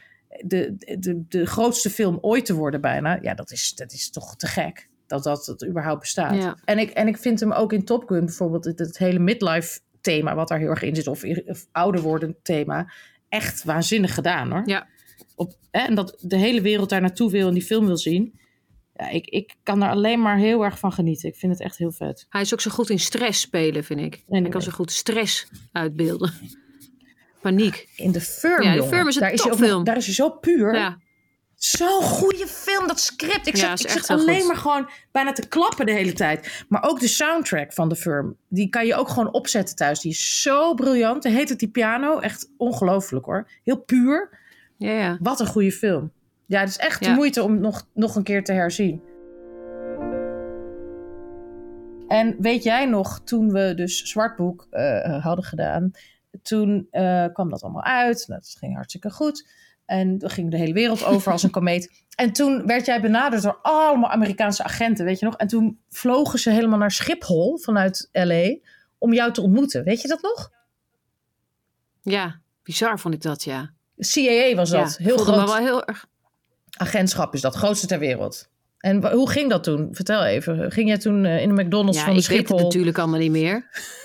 de, de, de grootste film ooit te worden bijna. Ja, dat is, dat is toch te gek dat dat, dat überhaupt bestaat. Ja. En, ik, en ik vind hem ook in Top Gun bijvoorbeeld het, het hele midlife thema wat daar heel erg in zit. Of, of ouder worden thema. Echt waanzinnig gedaan hoor. Ja. Op, hè, en dat de hele wereld daar naartoe wil en die film wil zien. Ja, ik, ik kan er alleen maar heel erg van genieten. Ik vind het echt heel vet. Hij is ook zo goed in stress spelen, vind ik. Hij Anyway. kan zo goed stress uitbeelden. Paniek. In de Firm, Ja, de Firm is een daar is hij ook topfilm. nog- Daar is hij zo puur. Ja. Zo'n goede film, dat script. Ik Ja, zat, is ik echt zat alleen goed. maar gewoon bijna te klappen de hele tijd. Maar ook de soundtrack van de film. Die kan je ook gewoon opzetten thuis. Die is zo briljant. Die heet het die piano. Echt ongelooflijk hoor. Heel puur. Ja, ja. Wat een goede film. Ja, het is echt de moeite om nog, nog een keer te herzien. En weet jij nog, toen we dus Zwartboek eh, hadden gedaan, toen eh, kwam dat allemaal uit. Nou, dat ging hartstikke goed. En dan ging de hele wereld over als een komeet. En toen werd jij benaderd door allemaal Amerikaanse agenten, weet je nog? En toen vlogen ze helemaal naar Schiphol vanuit LA om jou te ontmoeten. Weet je dat nog? Ja, bizar vond ik dat, ja. CAA was dat. ja, heel groot me wel heel erg. agentschap is dat, grootste ter wereld. En hoe ging dat toen? Vertel even. Ging jij toen eh, in de McDonald's Ja, van de ik weet het Schiphol? natuurlijk allemaal niet meer.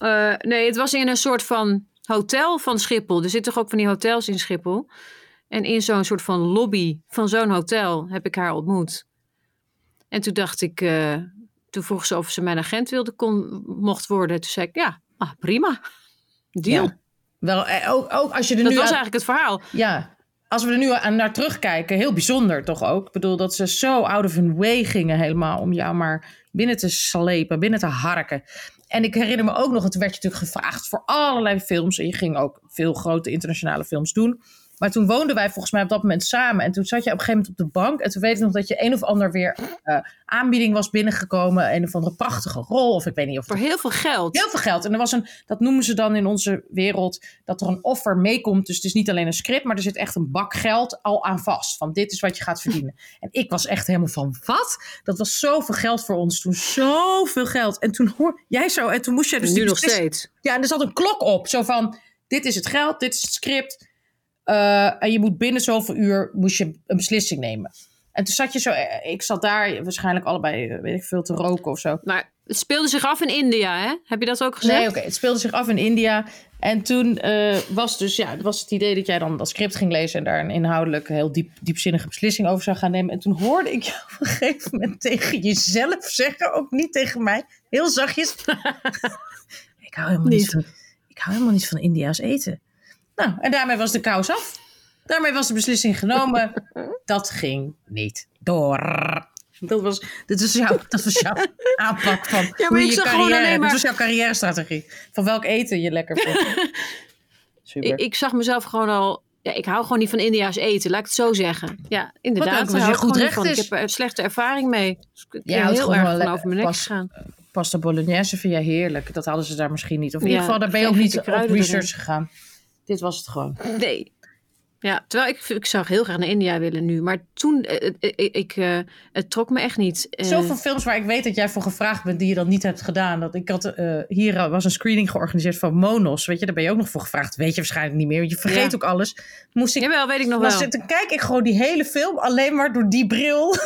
Eh, nee, het was in een soort van hotel van Schiphol. Er zitten toch ook van die hotels in Schiphol. En in zo'n soort van lobby van zo'n hotel heb ik haar ontmoet. En toen dacht ik, eh, toen vroeg ze of ze mijn agent wilde, kon, mocht worden. Toen zei ik, ja, ah, prima. Deal. Ja. Wel, eh, ook, ook als je er Dat nu was aan- eigenlijk het verhaal. Ja, als we er nu aan naar terugkijken, heel bijzonder toch ook. Ik bedoel dat ze zo out of hun way gingen helemaal om jou maar binnen te slepen, binnen te harken. En ik herinner me ook nog, het werd je natuurlijk gevraagd voor allerlei films. En je ging ook veel grote internationale films doen. Maar toen woonden wij volgens mij op dat moment samen. En toen zat je op een gegeven moment op de bank. En toen weet ik nog dat je een of ander weer eh, aanbieding was binnengekomen. Een of andere prachtige rol. Of ik weet niet of Voor heel veel geld. Heel veel geld. En er was een, dat noemen ze dan in onze wereld, dat er een offer meekomt. Dus het is niet alleen een script, maar er zit echt een bak geld al aan vast. Van dit is wat je gaat verdienen. En ik was echt helemaal van, wat? Dat was zoveel geld voor ons toen. Zoveel geld. En toen hoor jij zo, en toen moest jij dus nu nog steeds. Ja, en er zat een klok op. Zo van, dit is het geld, dit is het script. Eh, en je moet binnen zoveel uur moest je een beslissing nemen. En toen zat je zo, eh, ik zat daar waarschijnlijk allebei, eh, weet ik veel, te roken of zo. Maar het speelde zich af in India, hè? Heb je dat ook gezegd? Nee, oké. Het speelde zich af in India. En toen was dus ja, was het idee dat jij dan dat script ging lezen en daar een inhoudelijk heel diep, diepzinnige beslissing over zou gaan nemen. En toen hoorde ik jou op een gegeven moment tegen jezelf zeggen, ook niet tegen mij, heel zachtjes. ik hou helemaal niet. Niet. van, ik hou helemaal niet van India's eten. Nou, en daarmee was de kous af. Daarmee was de beslissing genomen. Dat ging niet door. Dat was, dit was jouw, dat was jouw aanpak van maar hoe je je gewoon carrière... alleen maar- Dat was jouw carrière-strategie. Van welk eten je lekker vond. Super. Ik, ik zag mezelf gewoon al. Ja, ik hou gewoon niet van India's eten, laat ik het zo zeggen. Ja, inderdaad. Wat ik goed recht van. is. Ik heb er een slechte ervaring mee. Dus ik Ja, heel erg van over mijn nek pas- gegaan. Pasta bolognese vind jij heerlijk. Dat hadden ze daar misschien niet. Of in Ja, ieder geval, daar ben je ook niet op research gegaan. Dit was het gewoon. Nee. Ja, terwijl ik, ik zou heel graag naar India willen nu. Maar toen, eh, eh, ik, ik, eh, het trok me echt niet. Eh, Zoveel films waar ik weet dat jij voor gevraagd bent die je dan niet hebt gedaan. Dat ik had, eh, hier eh, was een screening georganiseerd van Monos. Weet je, daar ben je ook nog voor gevraagd. Weet je waarschijnlijk niet meer, want je vergeet Ja. ook alles. Moest ik Jawel, weet ik nog wel. zitten kijk ik gewoon die hele film alleen maar door die bril.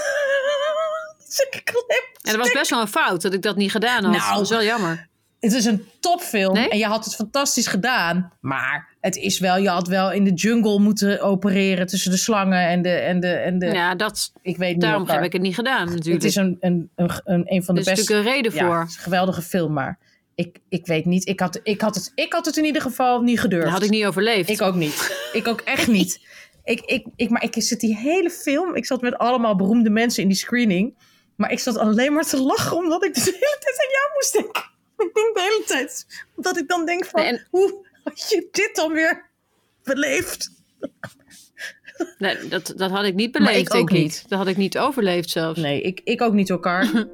En dat was best wel een fout dat ik dat niet gedaan had. Nou. dat was wel jammer. Het is een topfilm Nee? en je had het fantastisch gedaan. Maar het is wel, je had wel in de jungle moeten opereren tussen de slangen en de. En de, en de Ja, dat, ik weet niet daarom heb ik het niet gedaan natuurlijk. Het is een, een, een, een, een van de er is beste. natuurlijk een reden Ja, voor. een geweldige film, maar ik, ik weet niet. Ik had, ik, had het, ik had het in ieder geval niet gedurfd. Dat had ik niet overleefd. Ik ook niet. Ik ook echt niet. Ik, ik, ik, maar ik zit die hele film. Ik zat met allemaal beroemde mensen in die screening. Maar ik zat alleen maar te lachen omdat ik de hele tijd aan jou moest denken. Ik denk de hele tijd. Omdat ik dan denk van, Nee, en- hoe had je dit dan weer beleefd? Nee, dat, dat had ik niet beleefd, ik ook denk niet. ik. Dat had ik niet overleefd zelfs. Nee, ik, ik ook niet elkaar.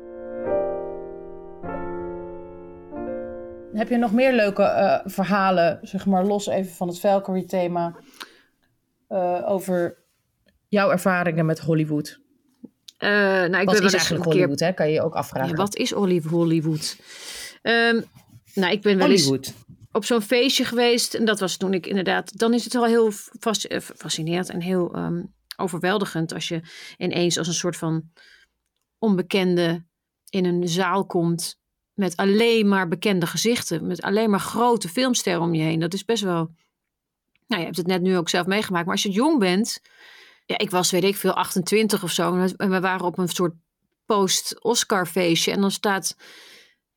Heb je nog meer leuke eh, verhalen, zeg maar, los even van het Valkyrie thema, eh, over jouw ervaringen met Hollywood? Eh, nou, ik Wat ben is wel eens eigenlijk een keer... Hollywood, hè? Kan je je ook afvragen. Ja, wat is Olive Hollywood? Ehm, nou, ik ben wel eens Hollywood. op zo'n feestje geweest. En dat was toen ik inderdaad... Dan is het wel heel fas- eh, fascinerend en heel ehm, overweldigend... als je ineens als een soort van onbekende in een zaal komt... met alleen maar bekende gezichten. Met alleen maar grote filmsterren om je heen. Dat is best wel... Nou, je hebt het net nu ook zelf meegemaakt. Maar als je jong bent... Ja, ik was, weet ik veel, 28 of zo. En we waren op een soort post-Oscar feestje. En dan staat,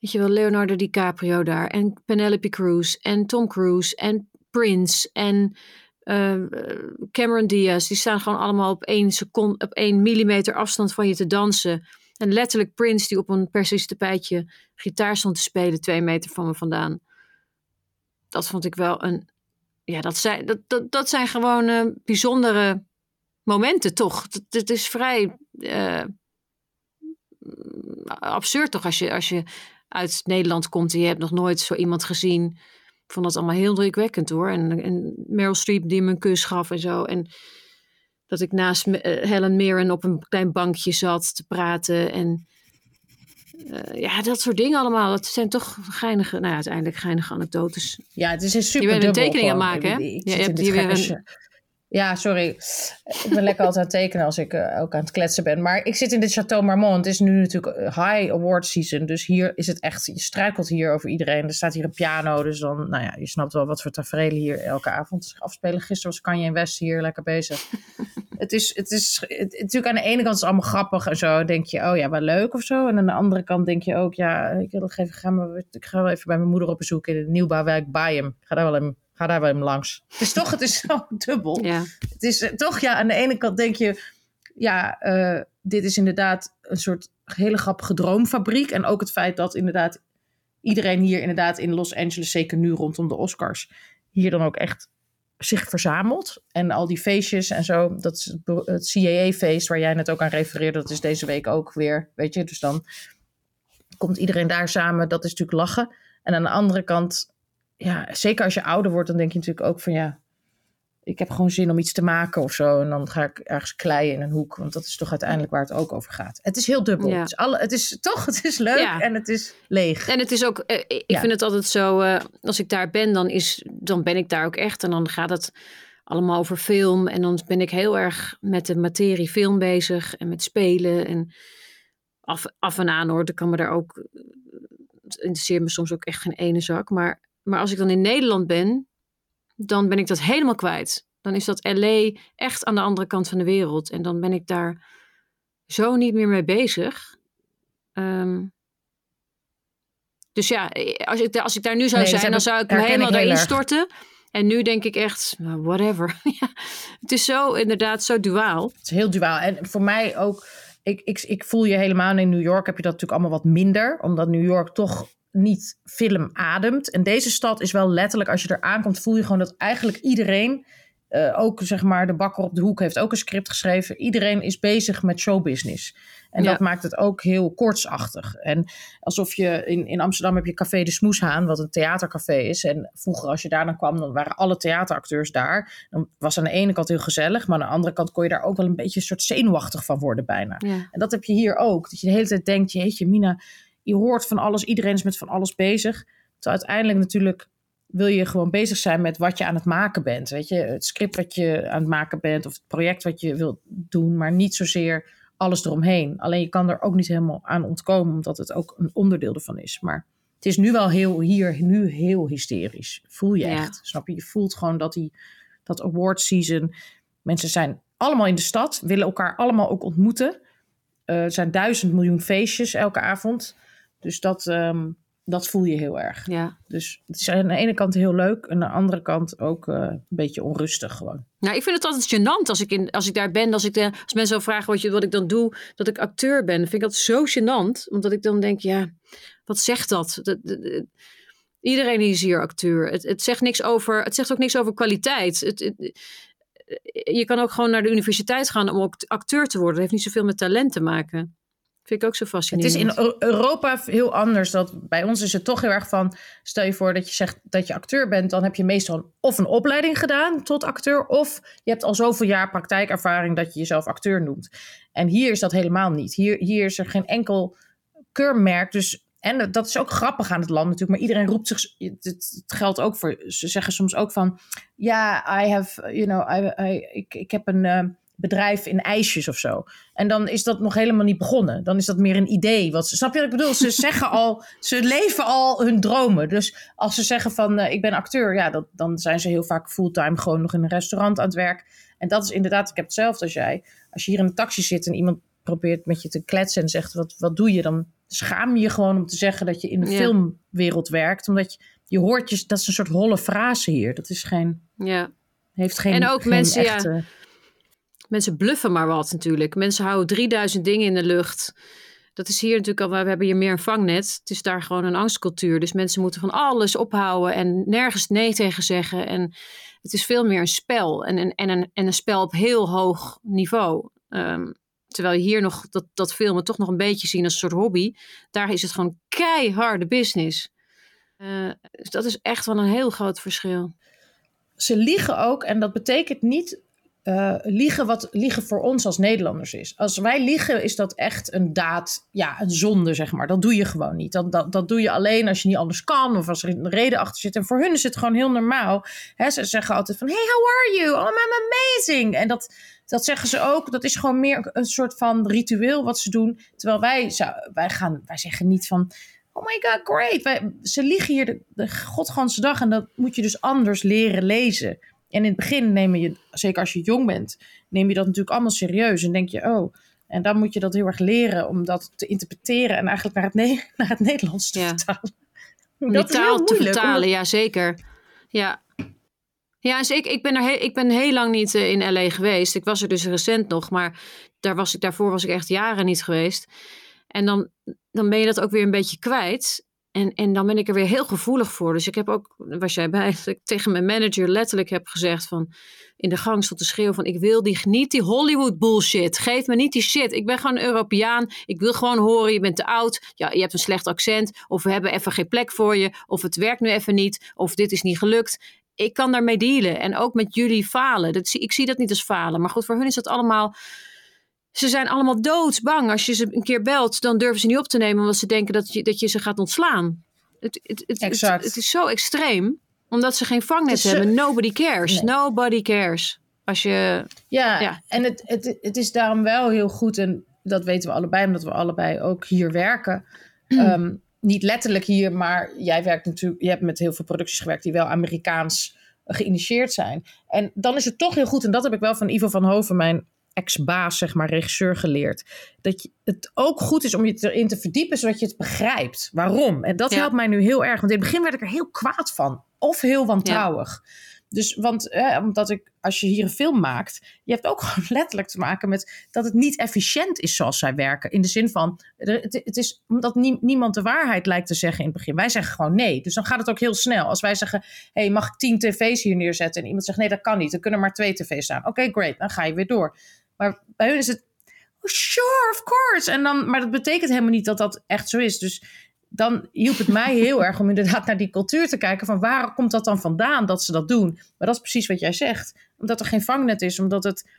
weet je wel, Leonardo DiCaprio daar. En Penelope Cruz. En Tom Cruise. En Prince. En uh, Cameron Diaz, die staan gewoon allemaal op één seconde, op één millimeter afstand van je te dansen. En letterlijk Prince, die op een persisch tapijtje gitaar stond te spelen, twee meter van me vandaan. Dat vond ik wel een. Ja, dat zijn, dat, dat, dat zijn gewoon uh, bijzondere momenten, toch? Het is vrij uh, absurd, toch? Als je, als je uit Nederland komt en je hebt nog nooit zo iemand gezien. Ik vond dat allemaal heel drukwekkend hoor. En, en Meryl Streep die me een kus gaf en zo. En dat ik naast uh, Helen Mirren op een klein bankje zat te praten. En uh, ja, dat soort dingen allemaal. Dat zijn toch geinige, nou ja, uiteindelijk geinige anekdotes. Ja, het is een super Je bent een tekening aan maken, hè? Je je hebt weer een, ja, sorry. Ik ben lekker altijd aan het tekenen als ik uh, ook aan het kletsen ben. Maar ik zit in dit Château Marmont. Het is nu natuurlijk high award season. Dus hier is het echt... Je struikelt hier over iedereen. Er staat hier een piano. Dus dan, nou ja, je snapt wel wat voor tafereelen hier elke avond zich afspelen. Gisteren was Kanye West hier lekker bezig. het is, het is het, natuurlijk aan de ene kant is het allemaal grappig en zo. Denk je, oh ja, wat leuk of zo. En aan de andere kant denk je ook, ja, ik, wil even, ga, maar, ik ga wel even bij mijn moeder op bezoek in het nieuwbouwwerk Bayem. Ik ga daar wel in ga daar wel hem langs. Het is toch, het is zo dubbel. Ja. Het is toch, ja, aan de ene kant denk je, ja, uh, dit is inderdaad een soort hele grappige droomfabriek. En ook het feit dat inderdaad iedereen hier inderdaad in Los Angeles, zeker nu rondom de Oscars, hier dan ook echt zich verzamelt. En al die feestjes en zo, dat is het CAA-feest waar jij net ook aan refereerde, dat is deze week ook weer, weet je. Dus dan komt iedereen daar samen, dat is natuurlijk lachen. En aan de andere kant ja, zeker als je ouder wordt, dan denk je natuurlijk ook van ja, ik heb gewoon zin om iets te maken of zo. En dan ga ik ergens kleien in een hoek, want dat is toch uiteindelijk waar het ook over gaat. Het is heel dubbel. Ja. Het, is alle, het is toch, het is leuk Ja. en het is leeg. En het is ook, eh, ik Ja. vind het altijd zo, eh, als ik daar ben, dan, is, dan ben ik daar ook echt. En dan gaat het allemaal over film. En dan ben ik heel erg met de materie film bezig en met spelen. En af, af en aan hoor, dan kan me daar ook, het interesseert me soms ook echt geen ene zak. Maar, maar als ik dan in Nederland ben, dan ben ik dat helemaal kwijt. Dan is dat LA echt aan de andere kant van de wereld. En dan ben ik daar zo niet meer mee bezig. Ehm, dus ja, als ik, als ik daar nu zou Nee, zijn, dan ik- zou ik me ik helemaal erg. storten. En nu denk ik echt, nou, whatever. Ja, het is zo inderdaad zo duaal. Het is heel duaal. En voor mij ook, ik, ik, ik voel je helemaal in New York heb je dat natuurlijk allemaal wat minder. Omdat New York toch niet film ademt. En deze stad is wel letterlijk, als je er aankomt, voel je gewoon dat eigenlijk iedereen, eh, ook zeg maar de bakker op de hoek heeft ook een script geschreven. Iedereen is bezig met showbusiness. En Ja. dat maakt het ook heel kortsachtig. En alsof je in, in Amsterdam heb je Café de Smoeshaan, wat een theatercafé is. En vroeger als je daar dan kwam, dan waren alle theateracteurs daar. Dan was aan de ene kant heel gezellig, maar aan de andere kant kon je daar ook wel een beetje een soort zenuwachtig van worden bijna. Ja. En dat heb je hier ook. Dat je de hele tijd denkt, jeetje Mina, je hoort van alles. Iedereen is met van alles bezig. Terwijl uiteindelijk natuurlijk wil je gewoon bezig zijn met wat je aan het maken bent. Weet je, het script wat je aan het maken bent of het project wat je wilt doen, maar niet zozeer alles eromheen. Alleen je kan er ook niet helemaal aan ontkomen, omdat het ook een onderdeel ervan is. Maar het is nu wel heel hier, nu heel hysterisch. Voel je Ja. echt. Snap je? Je voelt gewoon dat die dat award season. Mensen zijn allemaal in de stad, willen elkaar allemaal ook ontmoeten. Eh, er zijn duizend miljoen feestjes elke avond. Dus dat, ehm, dat voel je heel erg. ja. Dus het is aan de ene kant heel leuk. En aan de andere kant ook eh, een beetje onrustig gewoon. Nou, ik vind het altijd gênant als ik, in, als ik daar ben. Als, ik de, als mensen zo vragen wat, je, wat ik dan doe, dat ik acteur ben. vind ik dat zo gênant. Omdat ik dan denk, ja, wat zegt dat? Dat- dat- dat- iedereen is hier acteur. Het, het, zegt niks over, het zegt ook niks over kwaliteit. Het, het- je kan ook gewoon naar de universiteit gaan om ook acteur te worden. Dat heeft niet zoveel met talent te maken. Vind ik ook zo Het fascinerend. is in Eu- Europa heel anders. Dat bij ons is het toch heel erg van... Stel je voor dat je zegt dat je acteur bent... dan heb je meestal of een opleiding gedaan tot acteur... of je hebt al zoveel jaar praktijkervaring... dat je jezelf acteur noemt. En hier is dat helemaal niet. Hier, hier is er geen enkel keurmerk. Dus, en dat is ook grappig aan het land natuurlijk... maar iedereen roept zich... Het, het geldt ook voor... Ze zeggen soms ook van... Ja, I have... You know, I, I, ik, ik heb een... eh, bedrijf in ijsjes of zo. En dan is dat nog helemaal niet begonnen. Dan is dat meer een idee. Wat, ze- snap je wat ik bedoel? Ze zeggen al, ze leven al hun dromen. Dus als ze zeggen van eh, ik ben acteur, ja, dat, dan zijn ze heel vaak fulltime gewoon nog in een restaurant aan het werk. En dat is inderdaad, ik heb hetzelfde als jij. Als je hier in een taxi zit en iemand probeert met je te kletsen en zegt wat, wat doe je, dan schaam je je gewoon om te zeggen dat je in de Ja. filmwereld werkt. Omdat je, je hoort je, dat is een soort holle frase hier. Dat is geen. Ja. Heeft geen, En ook geen mensen, ja. Mensen bluffen maar wat natuurlijk. Mensen houden 3000 dingen in de lucht. Dat is hier natuurlijk al, we hebben hier meer een vangnet. Het is daar gewoon een angstcultuur. Dus mensen moeten van alles ophouden en nergens nee tegen zeggen. En het is veel meer een spel. En, en, en, een, en een spel op heel hoog niveau. Ehm, terwijl je hier nog dat, dat filmen toch nog een beetje zien als een soort hobby. Daar is het gewoon keiharde business. Eh, dus dat is echt wel een heel groot verschil. Ze liegen ook en dat betekent niet eh, liegen wat liegen voor ons als Nederlanders is. Als wij liegen, is dat echt een daad, ja, een zonde, zeg maar. Dat doe je gewoon niet. Dat, dat, dat doe je alleen als je niet anders kan of als er een reden achter zit. En voor hun is het gewoon heel normaal. Ze zeggen altijd van, hey, how are you? Oh, I'm amazing. En dat, dat zeggen ze ook. Dat is gewoon meer een soort van ritueel wat ze doen. Terwijl wij, zou, wij, gaan, wij zeggen niet van... Oh my god, great. Wij, ze liegen hier de, de godganse dag en dat moet je dus anders leren lezen. En in het begin neem je, zeker als je jong bent, neem je dat natuurlijk allemaal serieus. En denk je, oh, en dan moet je dat heel erg leren om dat te interpreteren en eigenlijk naar het, ne naar het Nederlands te Ja. vertalen. Om Dat die taal te vertalen, omdat- ja zeker. Ja, ja dus ik, ik, ben er heel, ik ben heel lang niet eh, in LA geweest. Ik was er dus recent nog, maar daar was ik, daarvoor was ik echt jaren niet geweest. En dan, dan ben je dat ook weer een beetje kwijt. En, en dan ben ik er weer heel gevoelig voor. Dus ik heb ook, was jij bij, dat ik tegen mijn manager letterlijk heb gezegd van... In de gang stond te schreeuwen van ik wil die, niet die Hollywood bullshit. Geef me niet die shit. Ik ben gewoon Europeaan. Ik wil gewoon horen, je bent te oud. Ja, je hebt een slecht accent. Of we hebben even geen plek voor je. Of het werkt nu even niet. Of dit is niet gelukt. Ik kan daarmee dealen. En ook met jullie falen. Dat, ik zie dat niet als falen. Maar goed, voor hun is dat allemaal... Ze zijn allemaal doodsbang. Als je ze een keer belt, dan durven ze niet op te nemen... omdat ze denken dat je, dat je ze gaat ontslaan. Het, het, het, Exact. het, het is zo extreem. Omdat ze geen vangnet is, eh, hebben. Nobody cares. nee. Nobody cares. Als je... Ja, Ja. en het, het, het is daarom wel heel goed, en dat weten we allebei, omdat we allebei ook hier werken. Ehm, niet letterlijk hier, maar jij werkt natuurlijk, je hebt met heel veel producties gewerkt die wel Amerikaans geïnitieerd zijn. En dan is het toch heel goed, en dat heb ik wel van Ivo van Hoven, mijn ex-baas, zeg maar, regisseur, geleerd. Dat je, het ook goed is om je erin te verdiepen, zodat je het begrijpt. Waarom? En dat Ja. helpt mij nu heel erg, want in het begin werd ik er heel kwaad van. Of heel wantrouwig. Dus, want eh, omdat ik, als je hier een film maakt, je hebt ook gewoon letterlijk te maken met dat het niet efficiënt is zoals zij werken. In de zin van, het, het is omdat nie- niemand de waarheid lijkt te zeggen in het begin. Wij zeggen gewoon nee. Dus dan gaat het ook heel snel. Als wij zeggen, hey, mag ik tien tv's hier neerzetten? En iemand zegt, nee, dat kan niet. Er kunnen maar twee tv's staan. Oké, great. Dan ga je weer door. Maar bij hun is het, oh, sure, of course. En dan, maar dat betekent helemaal niet dat dat echt zo is. Dus dan hielp het mij heel erg om inderdaad naar die cultuur te kijken. Van waar komt dat dan vandaan dat ze dat doen? Maar dat is precies wat jij zegt. Omdat er geen vangnet is. Omdat het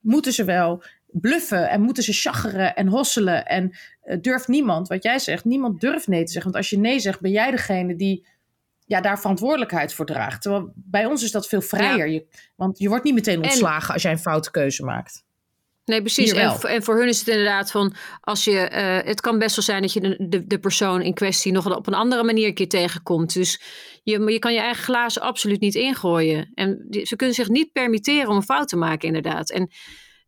moeten ze wel bluffen en moeten ze chageren en hosselen. En eh, durft niemand, wat jij zegt, niemand durft nee te zeggen. Want als je nee zegt, ben jij degene die ja, daar verantwoordelijkheid voor draagt. Terwijl bij ons is dat veel vrijer. Je, want je wordt niet meteen ontslagen als jij een foute keuze maakt. Nee, precies. En, voor- en voor hun is het inderdaad van, als je, eh, het kan best wel zijn dat je de, de, de persoon in kwestie nog op een andere manier een keer tegenkomt. Dus je, je kan je eigen glazen absoluut niet ingooien. En die- ze kunnen zich niet permitteren om een fout te maken, inderdaad. En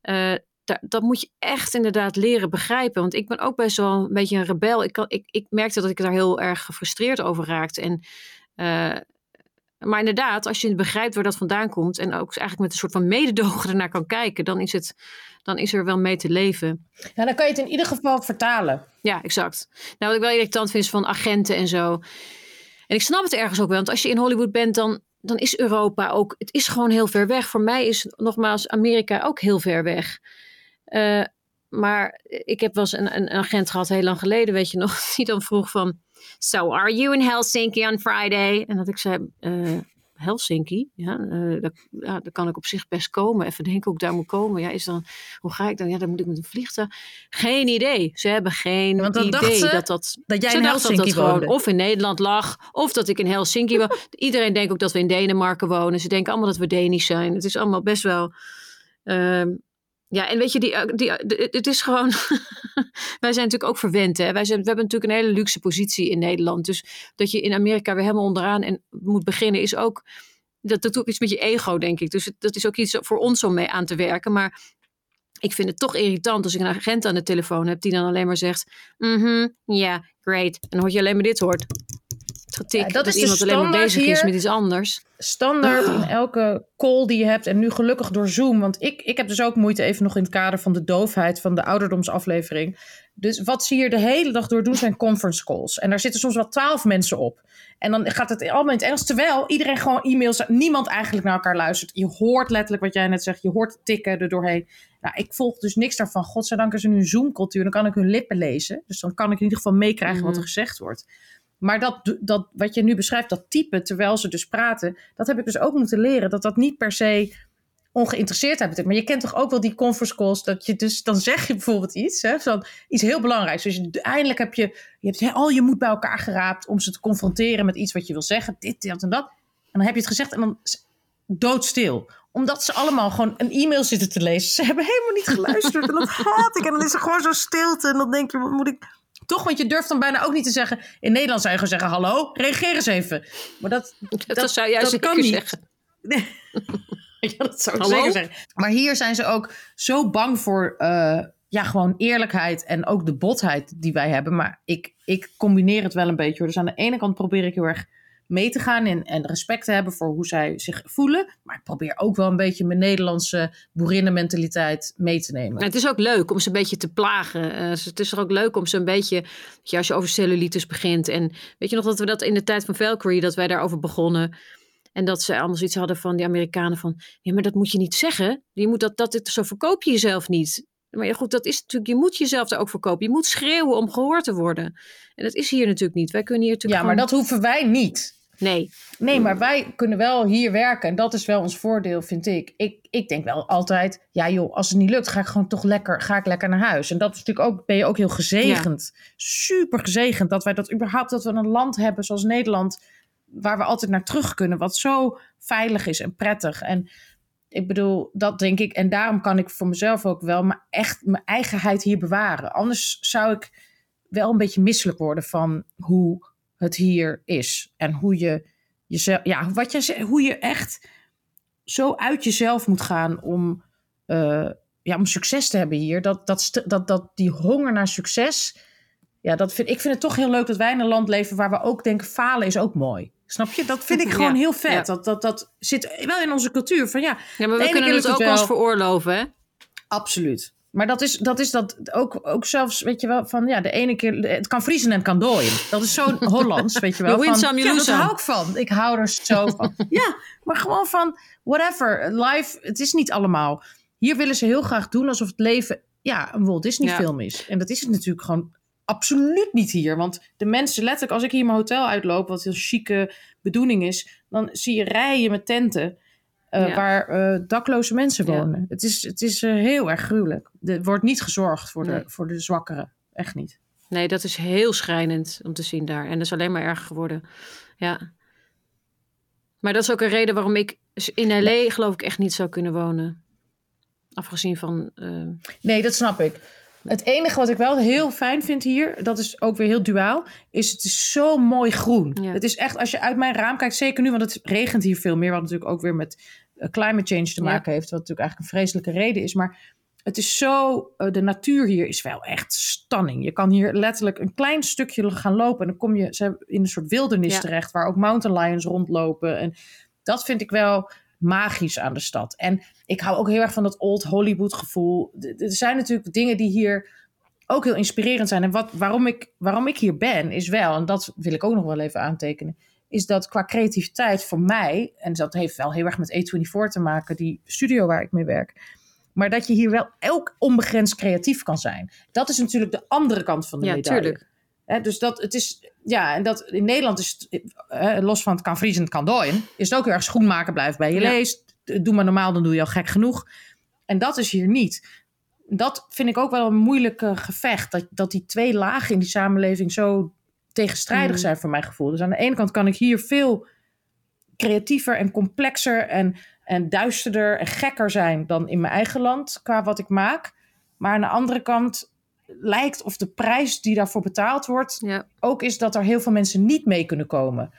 eh, da- dat moet je echt inderdaad leren begrijpen. Want ik ben ook best wel een beetje een rebel. Ik, kan, ik, ik merkte dat ik daar heel erg gefrustreerd over raakte. En eh, maar inderdaad, als je begrijpt waar dat vandaan komt en ook eigenlijk met een soort van mededogen ernaar kan kijken, dan is, het, dan is er wel mee te leven. Ja, dan kan je het in ieder geval vertalen. Ja, exact. Nou, wat ik wel irritant vind is van agenten en zo. En ik snap het ergens ook wel, want als je in Hollywood bent, dan, dan is Europa ook, het is gewoon heel ver weg. Voor mij is nogmaals Amerika ook heel ver weg. Eh, maar ik heb wel eens een, een agent gehad heel lang geleden, weet je nog, die dan vroeg van, so are you in Helsinki on Friday? En dat ik zei, eh, Helsinki, ja, eh dat, ja, daar kan ik op zich best komen. Even denken hoe ik daar moet komen. Ja, is dan, hoe ga ik dan? Ja, dan moet ik met een vliegtuig. Geen idee. Ze hebben geen Want dan idee ze dat dat... Dat jij in dat Helsinki dat gewoon of in Nederland lag, of dat ik in Helsinki woon. Iedereen denkt ook dat we in Denemarken wonen. Ze denken allemaal dat we Danisch zijn. Het is allemaal best wel... ehm, ja, en weet je, die, die, de- het is gewoon. wij zijn natuurlijk ook verwend. Hè? Wij zijn, we hebben natuurlijk een hele luxe positie in Nederland. Dus dat je in Amerika weer helemaal onderaan en moet beginnen, is ook. Dat, dat doet iets met je ego, denk ik. Dus dat is ook iets voor ons om mee aan te werken. Maar ik vind het toch irritant als ik een agent aan de telefoon heb die dan alleen maar zegt: Mhm, ja, great. En dan hoor je alleen maar dit hoort. Ja, dat, dat is iemand alleen maar bezig is hier. met iets anders. standaard Ah. in elke call die je hebt. En nu gelukkig door Zoom. Want ik, ik heb dus ook moeite even nog in het kader van de doofheid van de ouderdomsaflevering. Dus wat ze hier de hele dag door doen zijn conference calls. En daar zitten soms wel twaalf mensen op. En dan gaat het allemaal in het Engels. Terwijl iedereen gewoon e-mails, niemand eigenlijk naar elkaar luistert. Je hoort letterlijk wat jij net zegt. Je hoort tikken er doorheen. Nou, ik volg dus niks daarvan. Godzijdank is er nu een Zoom-cultuur. Dan kan ik hun lippen lezen. Dus dan kan ik in ieder geval meekrijgen wat er Mhm. gezegd wordt. Maar dat, dat, wat je nu beschrijft, dat type terwijl ze dus praten, dat heb ik dus ook moeten leren. Dat dat niet per se ongeïnteresseerdheid betekent. Maar je kent toch ook wel die conference calls, dat je dus, dan zeg je bijvoorbeeld iets, hè, van iets heel belangrijks. Dus je, eindelijk heb je, je hebt al je moed bij elkaar geraapt om ze te confronteren met iets wat je wil zeggen. Dit, dat en dat. En dan heb je het gezegd en dan doodstil omdat ze allemaal gewoon een e-mail zitten te lezen. Ze hebben helemaal niet geluisterd. En dat haat ik. En dan is er gewoon zo stilte. En dan denk je, wat moet ik... Toch, want je durft dan bijna ook niet te zeggen... In Nederland zou je gewoon zeggen, hallo, reageer eens even. Maar dat, Dat, zou jij dat zeker kan niet. zeggen. ja, dat zou ik Hallo? zeker zeggen. Maar hier zijn ze ook zo bang voor... eh, ja, gewoon eerlijkheid en ook de botheid die wij hebben. Maar ik, ik combineer het wel een beetje. hoor. Dus aan de ene kant probeer ik heel erg mee te gaan en, en respect te hebben voor hoe zij zich voelen. Maar ik probeer ook wel een beetje mijn Nederlandse boerinnenmentaliteit mee te nemen. En het is ook leuk om ze een beetje te plagen. Eh, het is er ook leuk om ze een beetje, weet je, als je over cellulitis begint. En weet je nog dat we dat in de tijd van Valkyrie, dat wij daarover begonnen. En dat ze anders iets hadden van die Amerikanen van, ja, maar dat moet je niet zeggen. Je moet dat, dat, zo verkoop je jezelf niet. Maar ja, goed, dat is natuurlijk, je moet jezelf er ook verkopen. Je moet schreeuwen om gehoord te worden. En dat is hier natuurlijk niet. Wij kunnen hier Ja, natuurlijk maar gewoon- dat hoeven wij niet. Nee, Nee, maar wij kunnen wel hier werken. En dat is wel ons voordeel, vind ik. Ik, ik denk wel altijd, ja joh, als het niet lukt, ga ik gewoon toch lekker, ga ik lekker naar huis. En dat is natuurlijk ook, ben je ook heel gezegend. Super gezegend dat wij dat überhaupt, dat we een land hebben zoals Nederland, waar we altijd naar terug kunnen. Wat zo veilig is en prettig. En ik bedoel, dat denk ik. En daarom kan ik voor mezelf ook wel maar echt mijn eigenheid hier bewaren. Anders zou ik wel een beetje misselijk worden van hoe het hier is. En hoe je jezelf, ja, wat je hoe je echt zo uit jezelf moet gaan om, eh, ja, om succes te hebben hier. Dat, dat, dat, dat die honger naar succes. Ja, dat vind, ik vind het toch heel leuk dat wij in een land leven waar we ook denken: falen is ook mooi. Snap je? Dat vind ik Ja, gewoon heel vet. ja. Dat, dat, dat zit wel in onze cultuur. Van ja, ja, maar we kunnen keer het ook ons wel. veroorloven, hè? Absoluut. Maar dat is, dat is dat ook, ook zelfs, weet je wel, van ja, de ene keer, het kan vriezen en het kan dooien. Dat is zo Hollands, weet je wel. Van, some, ja, dat hou ik van. Ik hou er zo van. ja, maar gewoon van, whatever, live, het is niet allemaal. Hier willen ze heel graag doen alsof het leven, ja, een Walt Disney Ja. film is. En dat is het natuurlijk gewoon absoluut niet hier. Want de mensen, letterlijk, als ik hier mijn hotel uitloop, wat een chique bedoeling is, dan zie je rijen met tenten. eh, Ja. waar eh, dakloze mensen Ja. wonen. Het is, het is eh, heel erg gruwelijk. Er wordt niet gezorgd voor, Nee. de, voor de zwakkeren. Echt niet. Nee, dat is heel schrijnend om te zien daar. En dat is alleen maar erger geworden. Ja. Maar dat is ook een reden waarom ik in LA geloof ik echt niet zou kunnen wonen. Afgezien van... Nee, dat snap ik. Het enige wat ik wel heel fijn vind hier, dat is ook weer heel duaal, is het is zo mooi groen. Ja. Het is echt, als je uit mijn raam kijkt, zeker nu, want het regent hier veel meer, wat natuurlijk ook weer met eh, climate change te Ja. maken heeft, wat natuurlijk eigenlijk een vreselijke reden is. Maar het is zo, eh, de natuur hier is wel echt stunning. Je kan hier letterlijk een klein stukje gaan lopen en dan kom je in een soort wildernis Ja. terecht, waar ook mountain lions rondlopen. En dat vind ik wel magisch aan de stad. En ik hou ook heel erg van dat old Hollywood gevoel. Er zijn natuurlijk dingen die hier ook heel inspirerend zijn. En wat, waarom, ik, waarom ik hier ben, is wel, en dat wil ik ook nog wel even aantekenen, is dat qua creativiteit voor mij, en dat heeft wel heel erg met A24 te maken, die studio waar ik mee werk, maar dat je hier wel ook onbegrensd creatief kan zijn. Dat is natuurlijk de andere kant van de ja, medaille. tuurlijk. Hè, dus dat het is, ja, en dat in Nederland is het, eh, los van het kan vriezen, het kan dooien, is het ook heel erg schoenmaken blijft bij je Ja. leest. Doe maar normaal, dan doe je al gek genoeg. En dat is hier niet. Dat vind ik ook wel een moeilijk eh, gevecht. Dat, dat die twee lagen in die samenleving zo tegenstrijdig Mm. zijn voor mijn gevoel. Dus aan de ene kant kan ik hier veel creatiever en complexer en, en duisterder en gekker zijn dan in mijn eigen land qua wat ik maak. Maar aan de andere kant lijkt of de prijs die daarvoor betaald wordt Ja. ook is dat er heel veel mensen niet mee kunnen komen.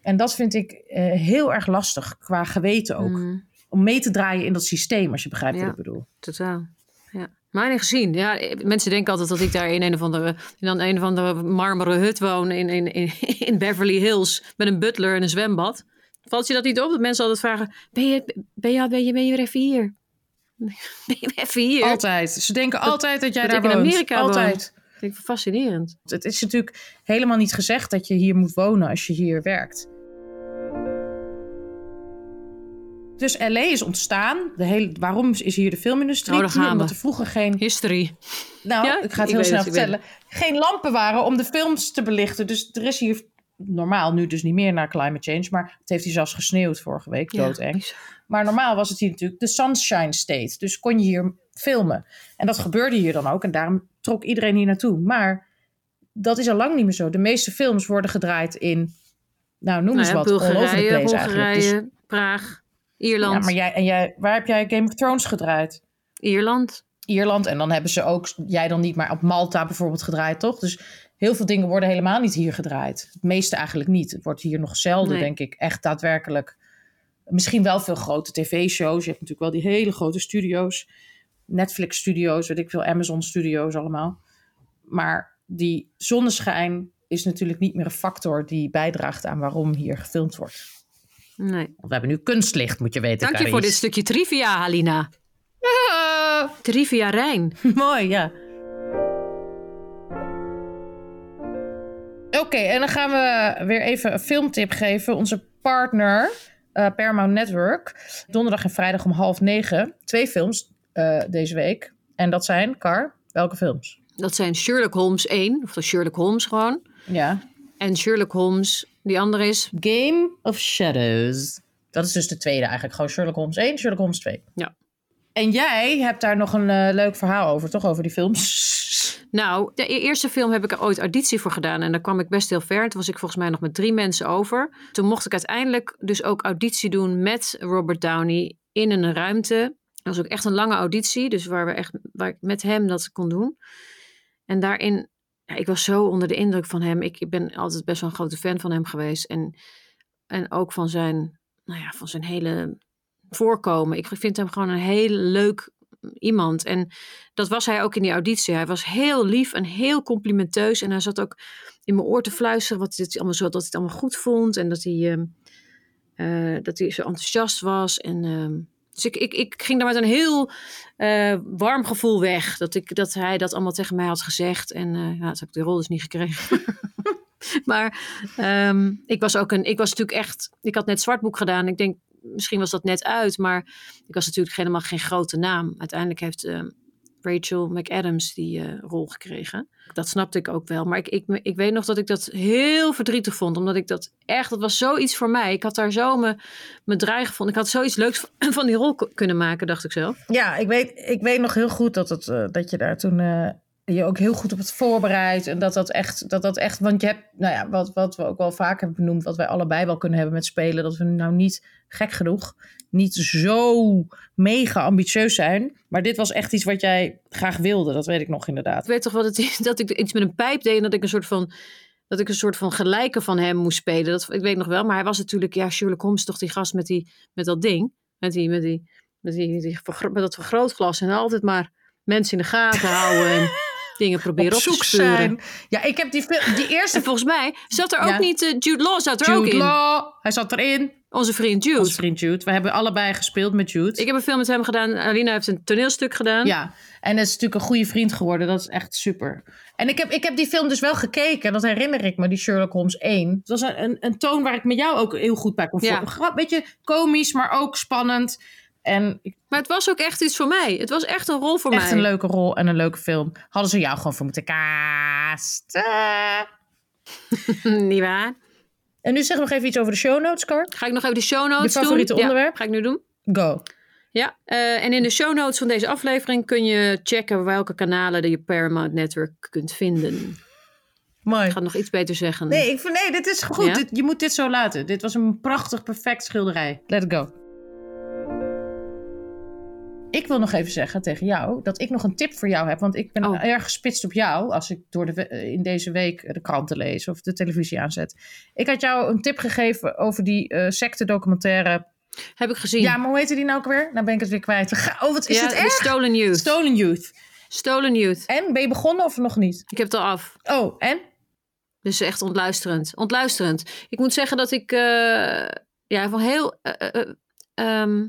En dat vind ik eh, heel erg lastig qua geweten ook. Mm, Om mee te draaien in dat systeem, als je begrijpt Ja. wat ik bedoel. totaal. Ja. Maar niet gezien. Ja, mensen denken altijd dat ik daar in een of andere, in een, een of andere marmeren hut woon in, in, in, in Beverly Hills met een butler en een zwembad. Valt je dat niet op? Dat mensen altijd vragen: Ben je, ben je, ben je, ben je weer even hier? Even hier? Altijd. Ze denken altijd dat jij dat daar in woont. Amerika altijd. Dat vind ik fascinerend. Het is natuurlijk helemaal niet gezegd dat je hier moet wonen als je hier werkt. Dus LA is ontstaan. De hele, waarom is hier de filmindustrie? Oh, gaan Omdat er vroeger geen History. Nou, Ja, ik ga het ik heel snel het, vertellen. Geen lampen waren om de films te belichten. Dus er is hier normaal nu dus niet meer naar climate change. Maar het heeft hier zelfs gesneeuwd vorige week. Doodeng. Maar normaal was het hier natuurlijk de Sunshine State. Dus kon je hier filmen. En dat gebeurde hier dan ook. En daarom trok iedereen hier naartoe. Maar dat is al lang niet meer zo. De meeste films worden gedraaid in, nou noem Nou eens ja, wat, all over the Bulgarije, eigenlijk. Dus, Praag, Ierland. ja, maar jij, en jij, waar heb jij Game of Thrones gedraaid? Ierland. Ierland. En dan hebben ze ook, jij dan niet, maar op Malta bijvoorbeeld gedraaid, toch? Dus heel veel dingen worden helemaal niet hier gedraaid. Het meeste eigenlijk niet. Het wordt hier nog zelden, Nee. denk ik, echt daadwerkelijk. Misschien wel veel grote tv-shows. Je hebt natuurlijk wel die hele grote studio's. Netflix-studio's, weet ik veel, Amazon-studio's allemaal. Maar die zonneschijn is natuurlijk niet meer een factor die bijdraagt aan waarom hier gefilmd wordt. Nee. We hebben nu kunstlicht, moet je weten. Dank je voor dit stukje trivia, Halina. Trivia Rijn. Mooi, ja. Oké, en dan gaan we weer even een filmtip geven. Onze partner, Paramount Network. Donderdag en vrijdag om half negen. Twee films eh, deze week. En dat zijn, Car, welke films? Dat zijn Sherlock Holmes 1, of de Sherlock Holmes gewoon. Ja. En Sherlock Holmes, die andere is... Game of Shadows. Dat is dus de tweede eigenlijk. Gewoon Sherlock Holmes 1, Sherlock Holmes 2. Ja. En jij hebt daar nog een eh, leuk verhaal over, toch? Over die films. Nou, de e- eerste film heb ik er ooit auditie voor gedaan. En daar kwam ik best heel ver. Toen was ik volgens mij nog met drie mensen over. Toen mocht ik uiteindelijk dus ook auditie doen met Robert Downey in een ruimte. Dat was ook echt een lange auditie. Dus waar, we echt, waar ik met hem dat kon doen. En daarin, ja, ik was zo onder de indruk van hem. Ik, ik ben altijd best wel een grote fan van hem geweest. En, en ook van zijn, nou ja, van zijn hele voorkomen. Ik vind hem gewoon een heel leuk iemand. En dat was hij ook in die auditie. Hij was heel lief en heel complimenteus. En hij zat ook in mijn oor te fluisteren wat dit allemaal zo, dat hij het allemaal goed vond. En dat hij, ehm, eh, dat hij zo enthousiast was. En, ehm, dus ik, ik, ik ging daar met een heel eh, warm gevoel weg. Dat, ik, dat hij dat allemaal tegen mij had gezegd. En eh ja, dat heb ik de rol dus niet gekregen. maar ehm, ik was ook een. Ik was natuurlijk echt. Ik had net zwartboek gedaan. Ik denk, misschien was dat net uit. Maar ik was natuurlijk helemaal geen grote naam. Uiteindelijk heeft ehm, Rachel McAdams die eh, rol gekregen. Dat snapte ik ook wel. Maar ik, ik, ik weet nog dat ik dat heel verdrietig vond. Omdat ik dat echt, dat was zoiets voor mij. Ik had daar zo me, me draai gevonden. Ik had zoiets leuks van, die rol kunnen maken, dacht ik zelf. Ja, ik weet, ik weet nog heel goed dat, het, eh, dat je daar toen eh, je ook heel goed op het voorbereid. En dat dat echt, dat dat echt want je hebt, nou ja, wat, wat we ook wel vaak hebben benoemd, wat wij allebei wel kunnen hebben met spelen, dat we nou niet gek genoeg, niet zo mega ambitieus zijn. Maar dit was echt iets wat jij graag wilde, dat weet ik nog inderdaad. Ik weet toch wat het is, dat ik iets met een pijp deed en dat ik een soort van, dat ik een soort van gelijke van hem moest spelen. Dat, ik weet nog wel, maar hij was natuurlijk, ja, Sherlock Holmes, toch die gast met, die, met dat ding, met, die, met, die, met, die, met dat vergrootglas en altijd maar mensen in de gaten houden en dingen proberen op op, zoek te zijn. Ja, ik heb die, die eerste En volgens mij zat er ook Ja. niet, eh, Jude Law zat er ook Jude in. Law, hij zat erin. Onze vriend Jude. Onze vriend Jude. We hebben allebei gespeeld met Jude. Ik heb een film met hem gedaan. Alina heeft een toneelstuk gedaan. Ja, en het is natuurlijk een goede vriend geworden. Dat is echt super. En ik heb, ik heb die film dus wel gekeken. Dat herinner ik me, die Sherlock Holmes 1. Het was een, een, een toon waar ik met jou ook heel goed bij kon Ja. Een beetje komisch, maar ook spannend. En ik- Maar het was ook echt iets voor mij. Het was echt een rol voor echt mij. een leuke rol en een leuke film. Hadden ze jou gewoon voor moeten casten. Niet waar? En nu zeg nog even iets over de show notes, Car. Ga ik nog even de show notes Je favoriete doen? onderwerp? Ja, ga ik nu doen. Go. Ja, eh, en in de show notes van deze aflevering kun je checken welke kanalen je Paramount Network kunt vinden. Mooi. Ik ga nog iets beter zeggen. Nee, ik nee, dit is goed. Ja? Dit- je moet dit zo laten. Dit was een prachtig, perfect schilderij. Let it go. Ik wil nog even zeggen tegen jou dat ik nog een tip voor jou heb. Want ik ben Oh. erg gespitst op jou als ik door de, eh, in deze week de kranten lees of de televisie aanzet. Ik had jou een tip gegeven over die eh secte documentaire. Heb ik gezien. Ja, maar hoe heette die nou ook weer? Nou ben ik het weer kwijt. Oh, wat is Ja, het erg? Stolen Youth. Stolen Youth. Stolen Youth. En, ben je begonnen of nog niet? Ik heb het al af. Oh, en? Dus echt ontluisterend. Ontluisterend. Ik moet zeggen dat ik eh, ja, van heel eh, eh, eh, ehm,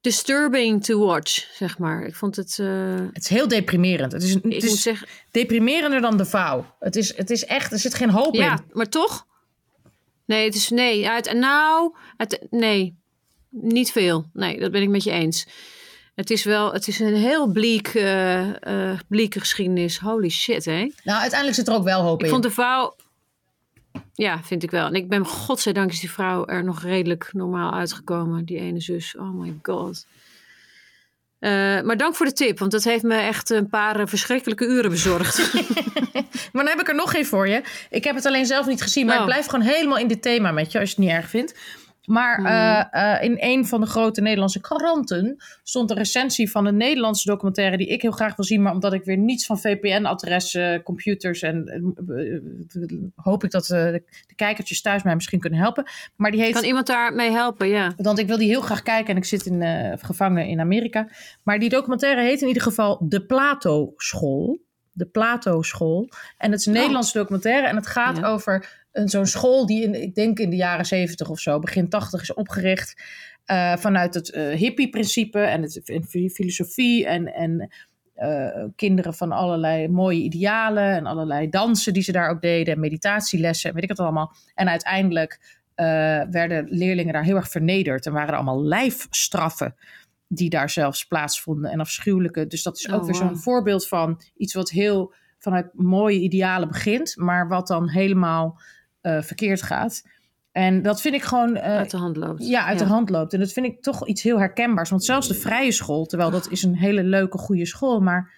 disturbing to watch, zeg maar. Ik vond het. eh, Het is heel deprimerend. Het is, het ik moet zeggen, deprimerender dan de vouw. Het is, het is echt, er zit geen hoop ja, in. maar toch? Nee, het is nee. Uit, nou, het, nee, niet veel. Nee, dat ben ik met je eens. Het is wel, het is een heel bleek, eh eh bleeke geschiedenis. Holy shit, hè? Nou, uiteindelijk zit er ook wel hoop Ik in. vond de vrouw. Ja, vind ik wel. En ik ben, godzijdank, is die vrouw er nog redelijk normaal uitgekomen. Die ene zus. Oh my god. Eh, maar dank voor de tip, want dat heeft me echt een paar eh, verschrikkelijke uren bezorgd. Maar dan heb ik er nog geen voor je. Ik heb het alleen zelf niet gezien, maar Oh. ik blijf gewoon helemaal in dit thema met je, als je het niet erg vindt. Maar Mhm. eh, eh, in een van de grote Nederlandse kranten stond een recensie van een Nederlandse documentaire die ik heel graag wil zien, maar omdat ik weer niets van VPN-adressen, computers en eh, hoop ik dat de, de kijkertjes thuis mij misschien kunnen helpen. Maar die heet kan iemand daarmee helpen? Ja. want ik wil die heel graag kijken en ik zit in, gevangen in Amerika. Maar die documentaire heet in ieder geval De Plato School. De Plato School. En het is een Nederlandse documentaire en het gaat Ja. over zo'n school die in, ik denk in de jaren 70 of zo, begin 80 is opgericht. eh, vanuit het eh, hippie-principe en, het, en filosofie en, en eh, kinderen van allerlei mooie idealen en allerlei dansen die ze daar ook deden en meditatielessen en weet ik het allemaal. En uiteindelijk werden leerlingen daar heel erg vernederd en waren er allemaal lijfstraffen die daar zelfs plaatsvonden en afschuwelijke. Dus dat is ook Oh, weer wauw. zo'n voorbeeld van iets wat heel vanuit mooie idealen begint, maar wat dan helemaal eh, verkeerd gaat. En dat vind ik gewoon eh, Uit de hand loopt. ja, uit de hand loopt. En dat vind ik toch iets heel herkenbaars. Want zelfs de vrije school, terwijl dat is een hele leuke, goede school, maar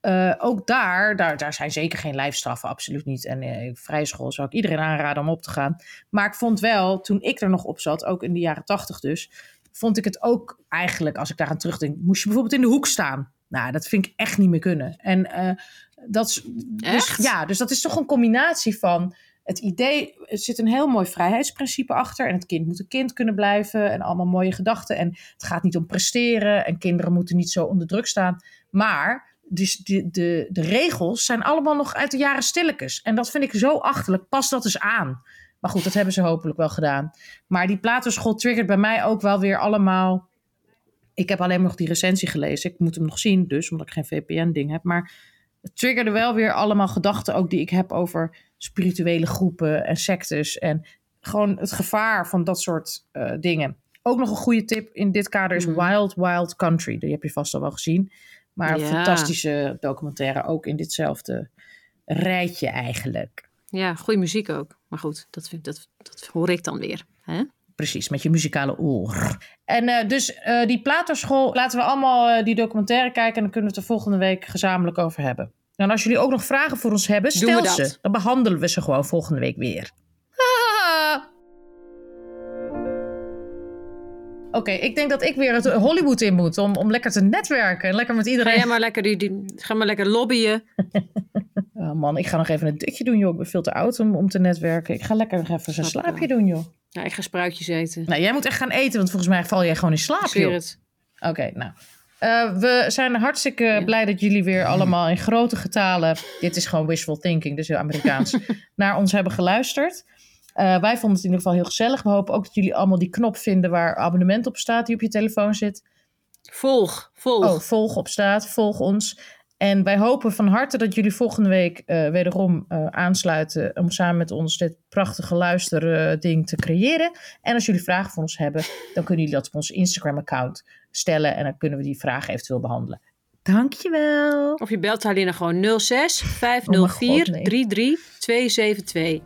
eh, ook daar, daar, daar zijn zeker geen lijfstraffen, absoluut niet. En eh, vrije school zou ik iedereen aanraden om op te gaan. Maar ik vond wel, toen ik er nog op zat, ook in de jaren tachtig dus, vond ik het ook eigenlijk, als ik daaraan terugdenk, moest je bijvoorbeeld in de hoek staan. Nou, dat vind ik echt niet meer kunnen. En dat is, dus, ja, dus dat is toch een combinatie van het idee, er zit een heel mooi vrijheidsprincipe achter. En het kind moet een kind kunnen blijven. En allemaal mooie gedachten. En het gaat niet om presteren. En kinderen moeten niet zo onder druk staan. Maar dus de, de, de regels zijn allemaal nog uit de jaren stilletjes. En dat vind ik zo achterlijk. Pas dat eens aan. Maar goed, dat hebben ze hopelijk wel gedaan. Maar die Platoschool triggert bij mij ook wel weer allemaal... Ik heb alleen nog die recensie gelezen. Ik moet hem nog zien dus, omdat ik geen VPN-ding heb. Maar het triggerde wel weer allemaal gedachten ook die ik heb over spirituele groepen en sectes. En gewoon het gevaar van dat soort eh, dingen. Ook nog een goede tip in dit kader is Mhm. Wild Wild Country. Die heb je vast al wel gezien. Maar een fantastische documentaire ook in ditzelfde rijtje eigenlijk. Ja, goede muziek ook. Maar goed, dat, vind, dat, dat hoor ik dan weer. Hè? Precies, met je muzikale oor. En eh, dus eh, die Platoschool, laten we allemaal die documentaire kijken... en dan kunnen we het er volgende week gezamenlijk over hebben. En als jullie ook nog vragen voor ons hebben, Doen stel ze. Dan behandelen we ze gewoon volgende week weer. Haha. Oké, ik denk dat ik weer het Hollywood in moet om, om lekker te netwerken. En lekker met Ga iedereen... jij maar lekker, die, die, ga maar lekker lobbyen. Oh man, ik ga nog even een dutje doen, joh. Ik ben veel te oud om, om te netwerken. Ik ga lekker nog even ik slaapje doen, joh. Ja, ik ga spruitjes eten. Nou, jij moet echt gaan eten, want volgens mij val jij gewoon in slaap, joh. het. Oké, nou. Eh, we zijn hartstikke Ja. blij dat jullie weer allemaal in grote getalen... dit is gewoon wishful thinking, dus heel Amerikaans... naar ons hebben geluisterd. Eh, wij vonden het in ieder geval heel gezellig. We hopen ook dat jullie allemaal die knop vinden waar abonnement op staat... die op je telefoon zit. Volg, volg. Oh, volg op staat, volg ons. En wij hopen van harte dat jullie volgende week eh, wederom aansluiten... om samen met ons dit prachtige luisterding te creëren. En als jullie vragen voor ons hebben... dan kunnen jullie dat op ons Instagram-account stellen... en dan kunnen we die vragen eventueel behandelen. Dankjewel. Of je belt Halina gewoon 06 504 Oh God, nee. 33272.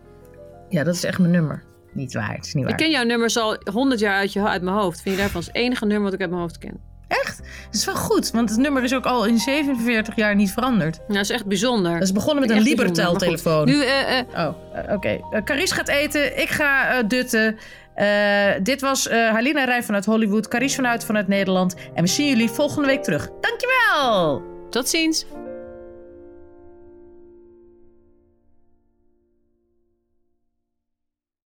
Ja, dat is echt mijn nummer. Niet waar, het is niet waar. Ik ken jouw nummers al 100 jaar uit, je, uit mijn hoofd. Vind je daarvan het enige nummer wat ik uit mijn hoofd ken? Echt? Dat is wel goed, want het nummer is ook al in 47 jaar niet veranderd. Nou, dat is echt bijzonder. Dat is begonnen met een Libertel-telefoon. Nu, eh, eh, Oh, eh, oké. Eh, Carice gaat eten. Ik ga eh, dutten. Eh, dit was eh Halina Rijn vanuit Hollywood. Carice vanuit vanuit Nederland. En we zien jullie volgende week terug. Dankjewel! tot ziens.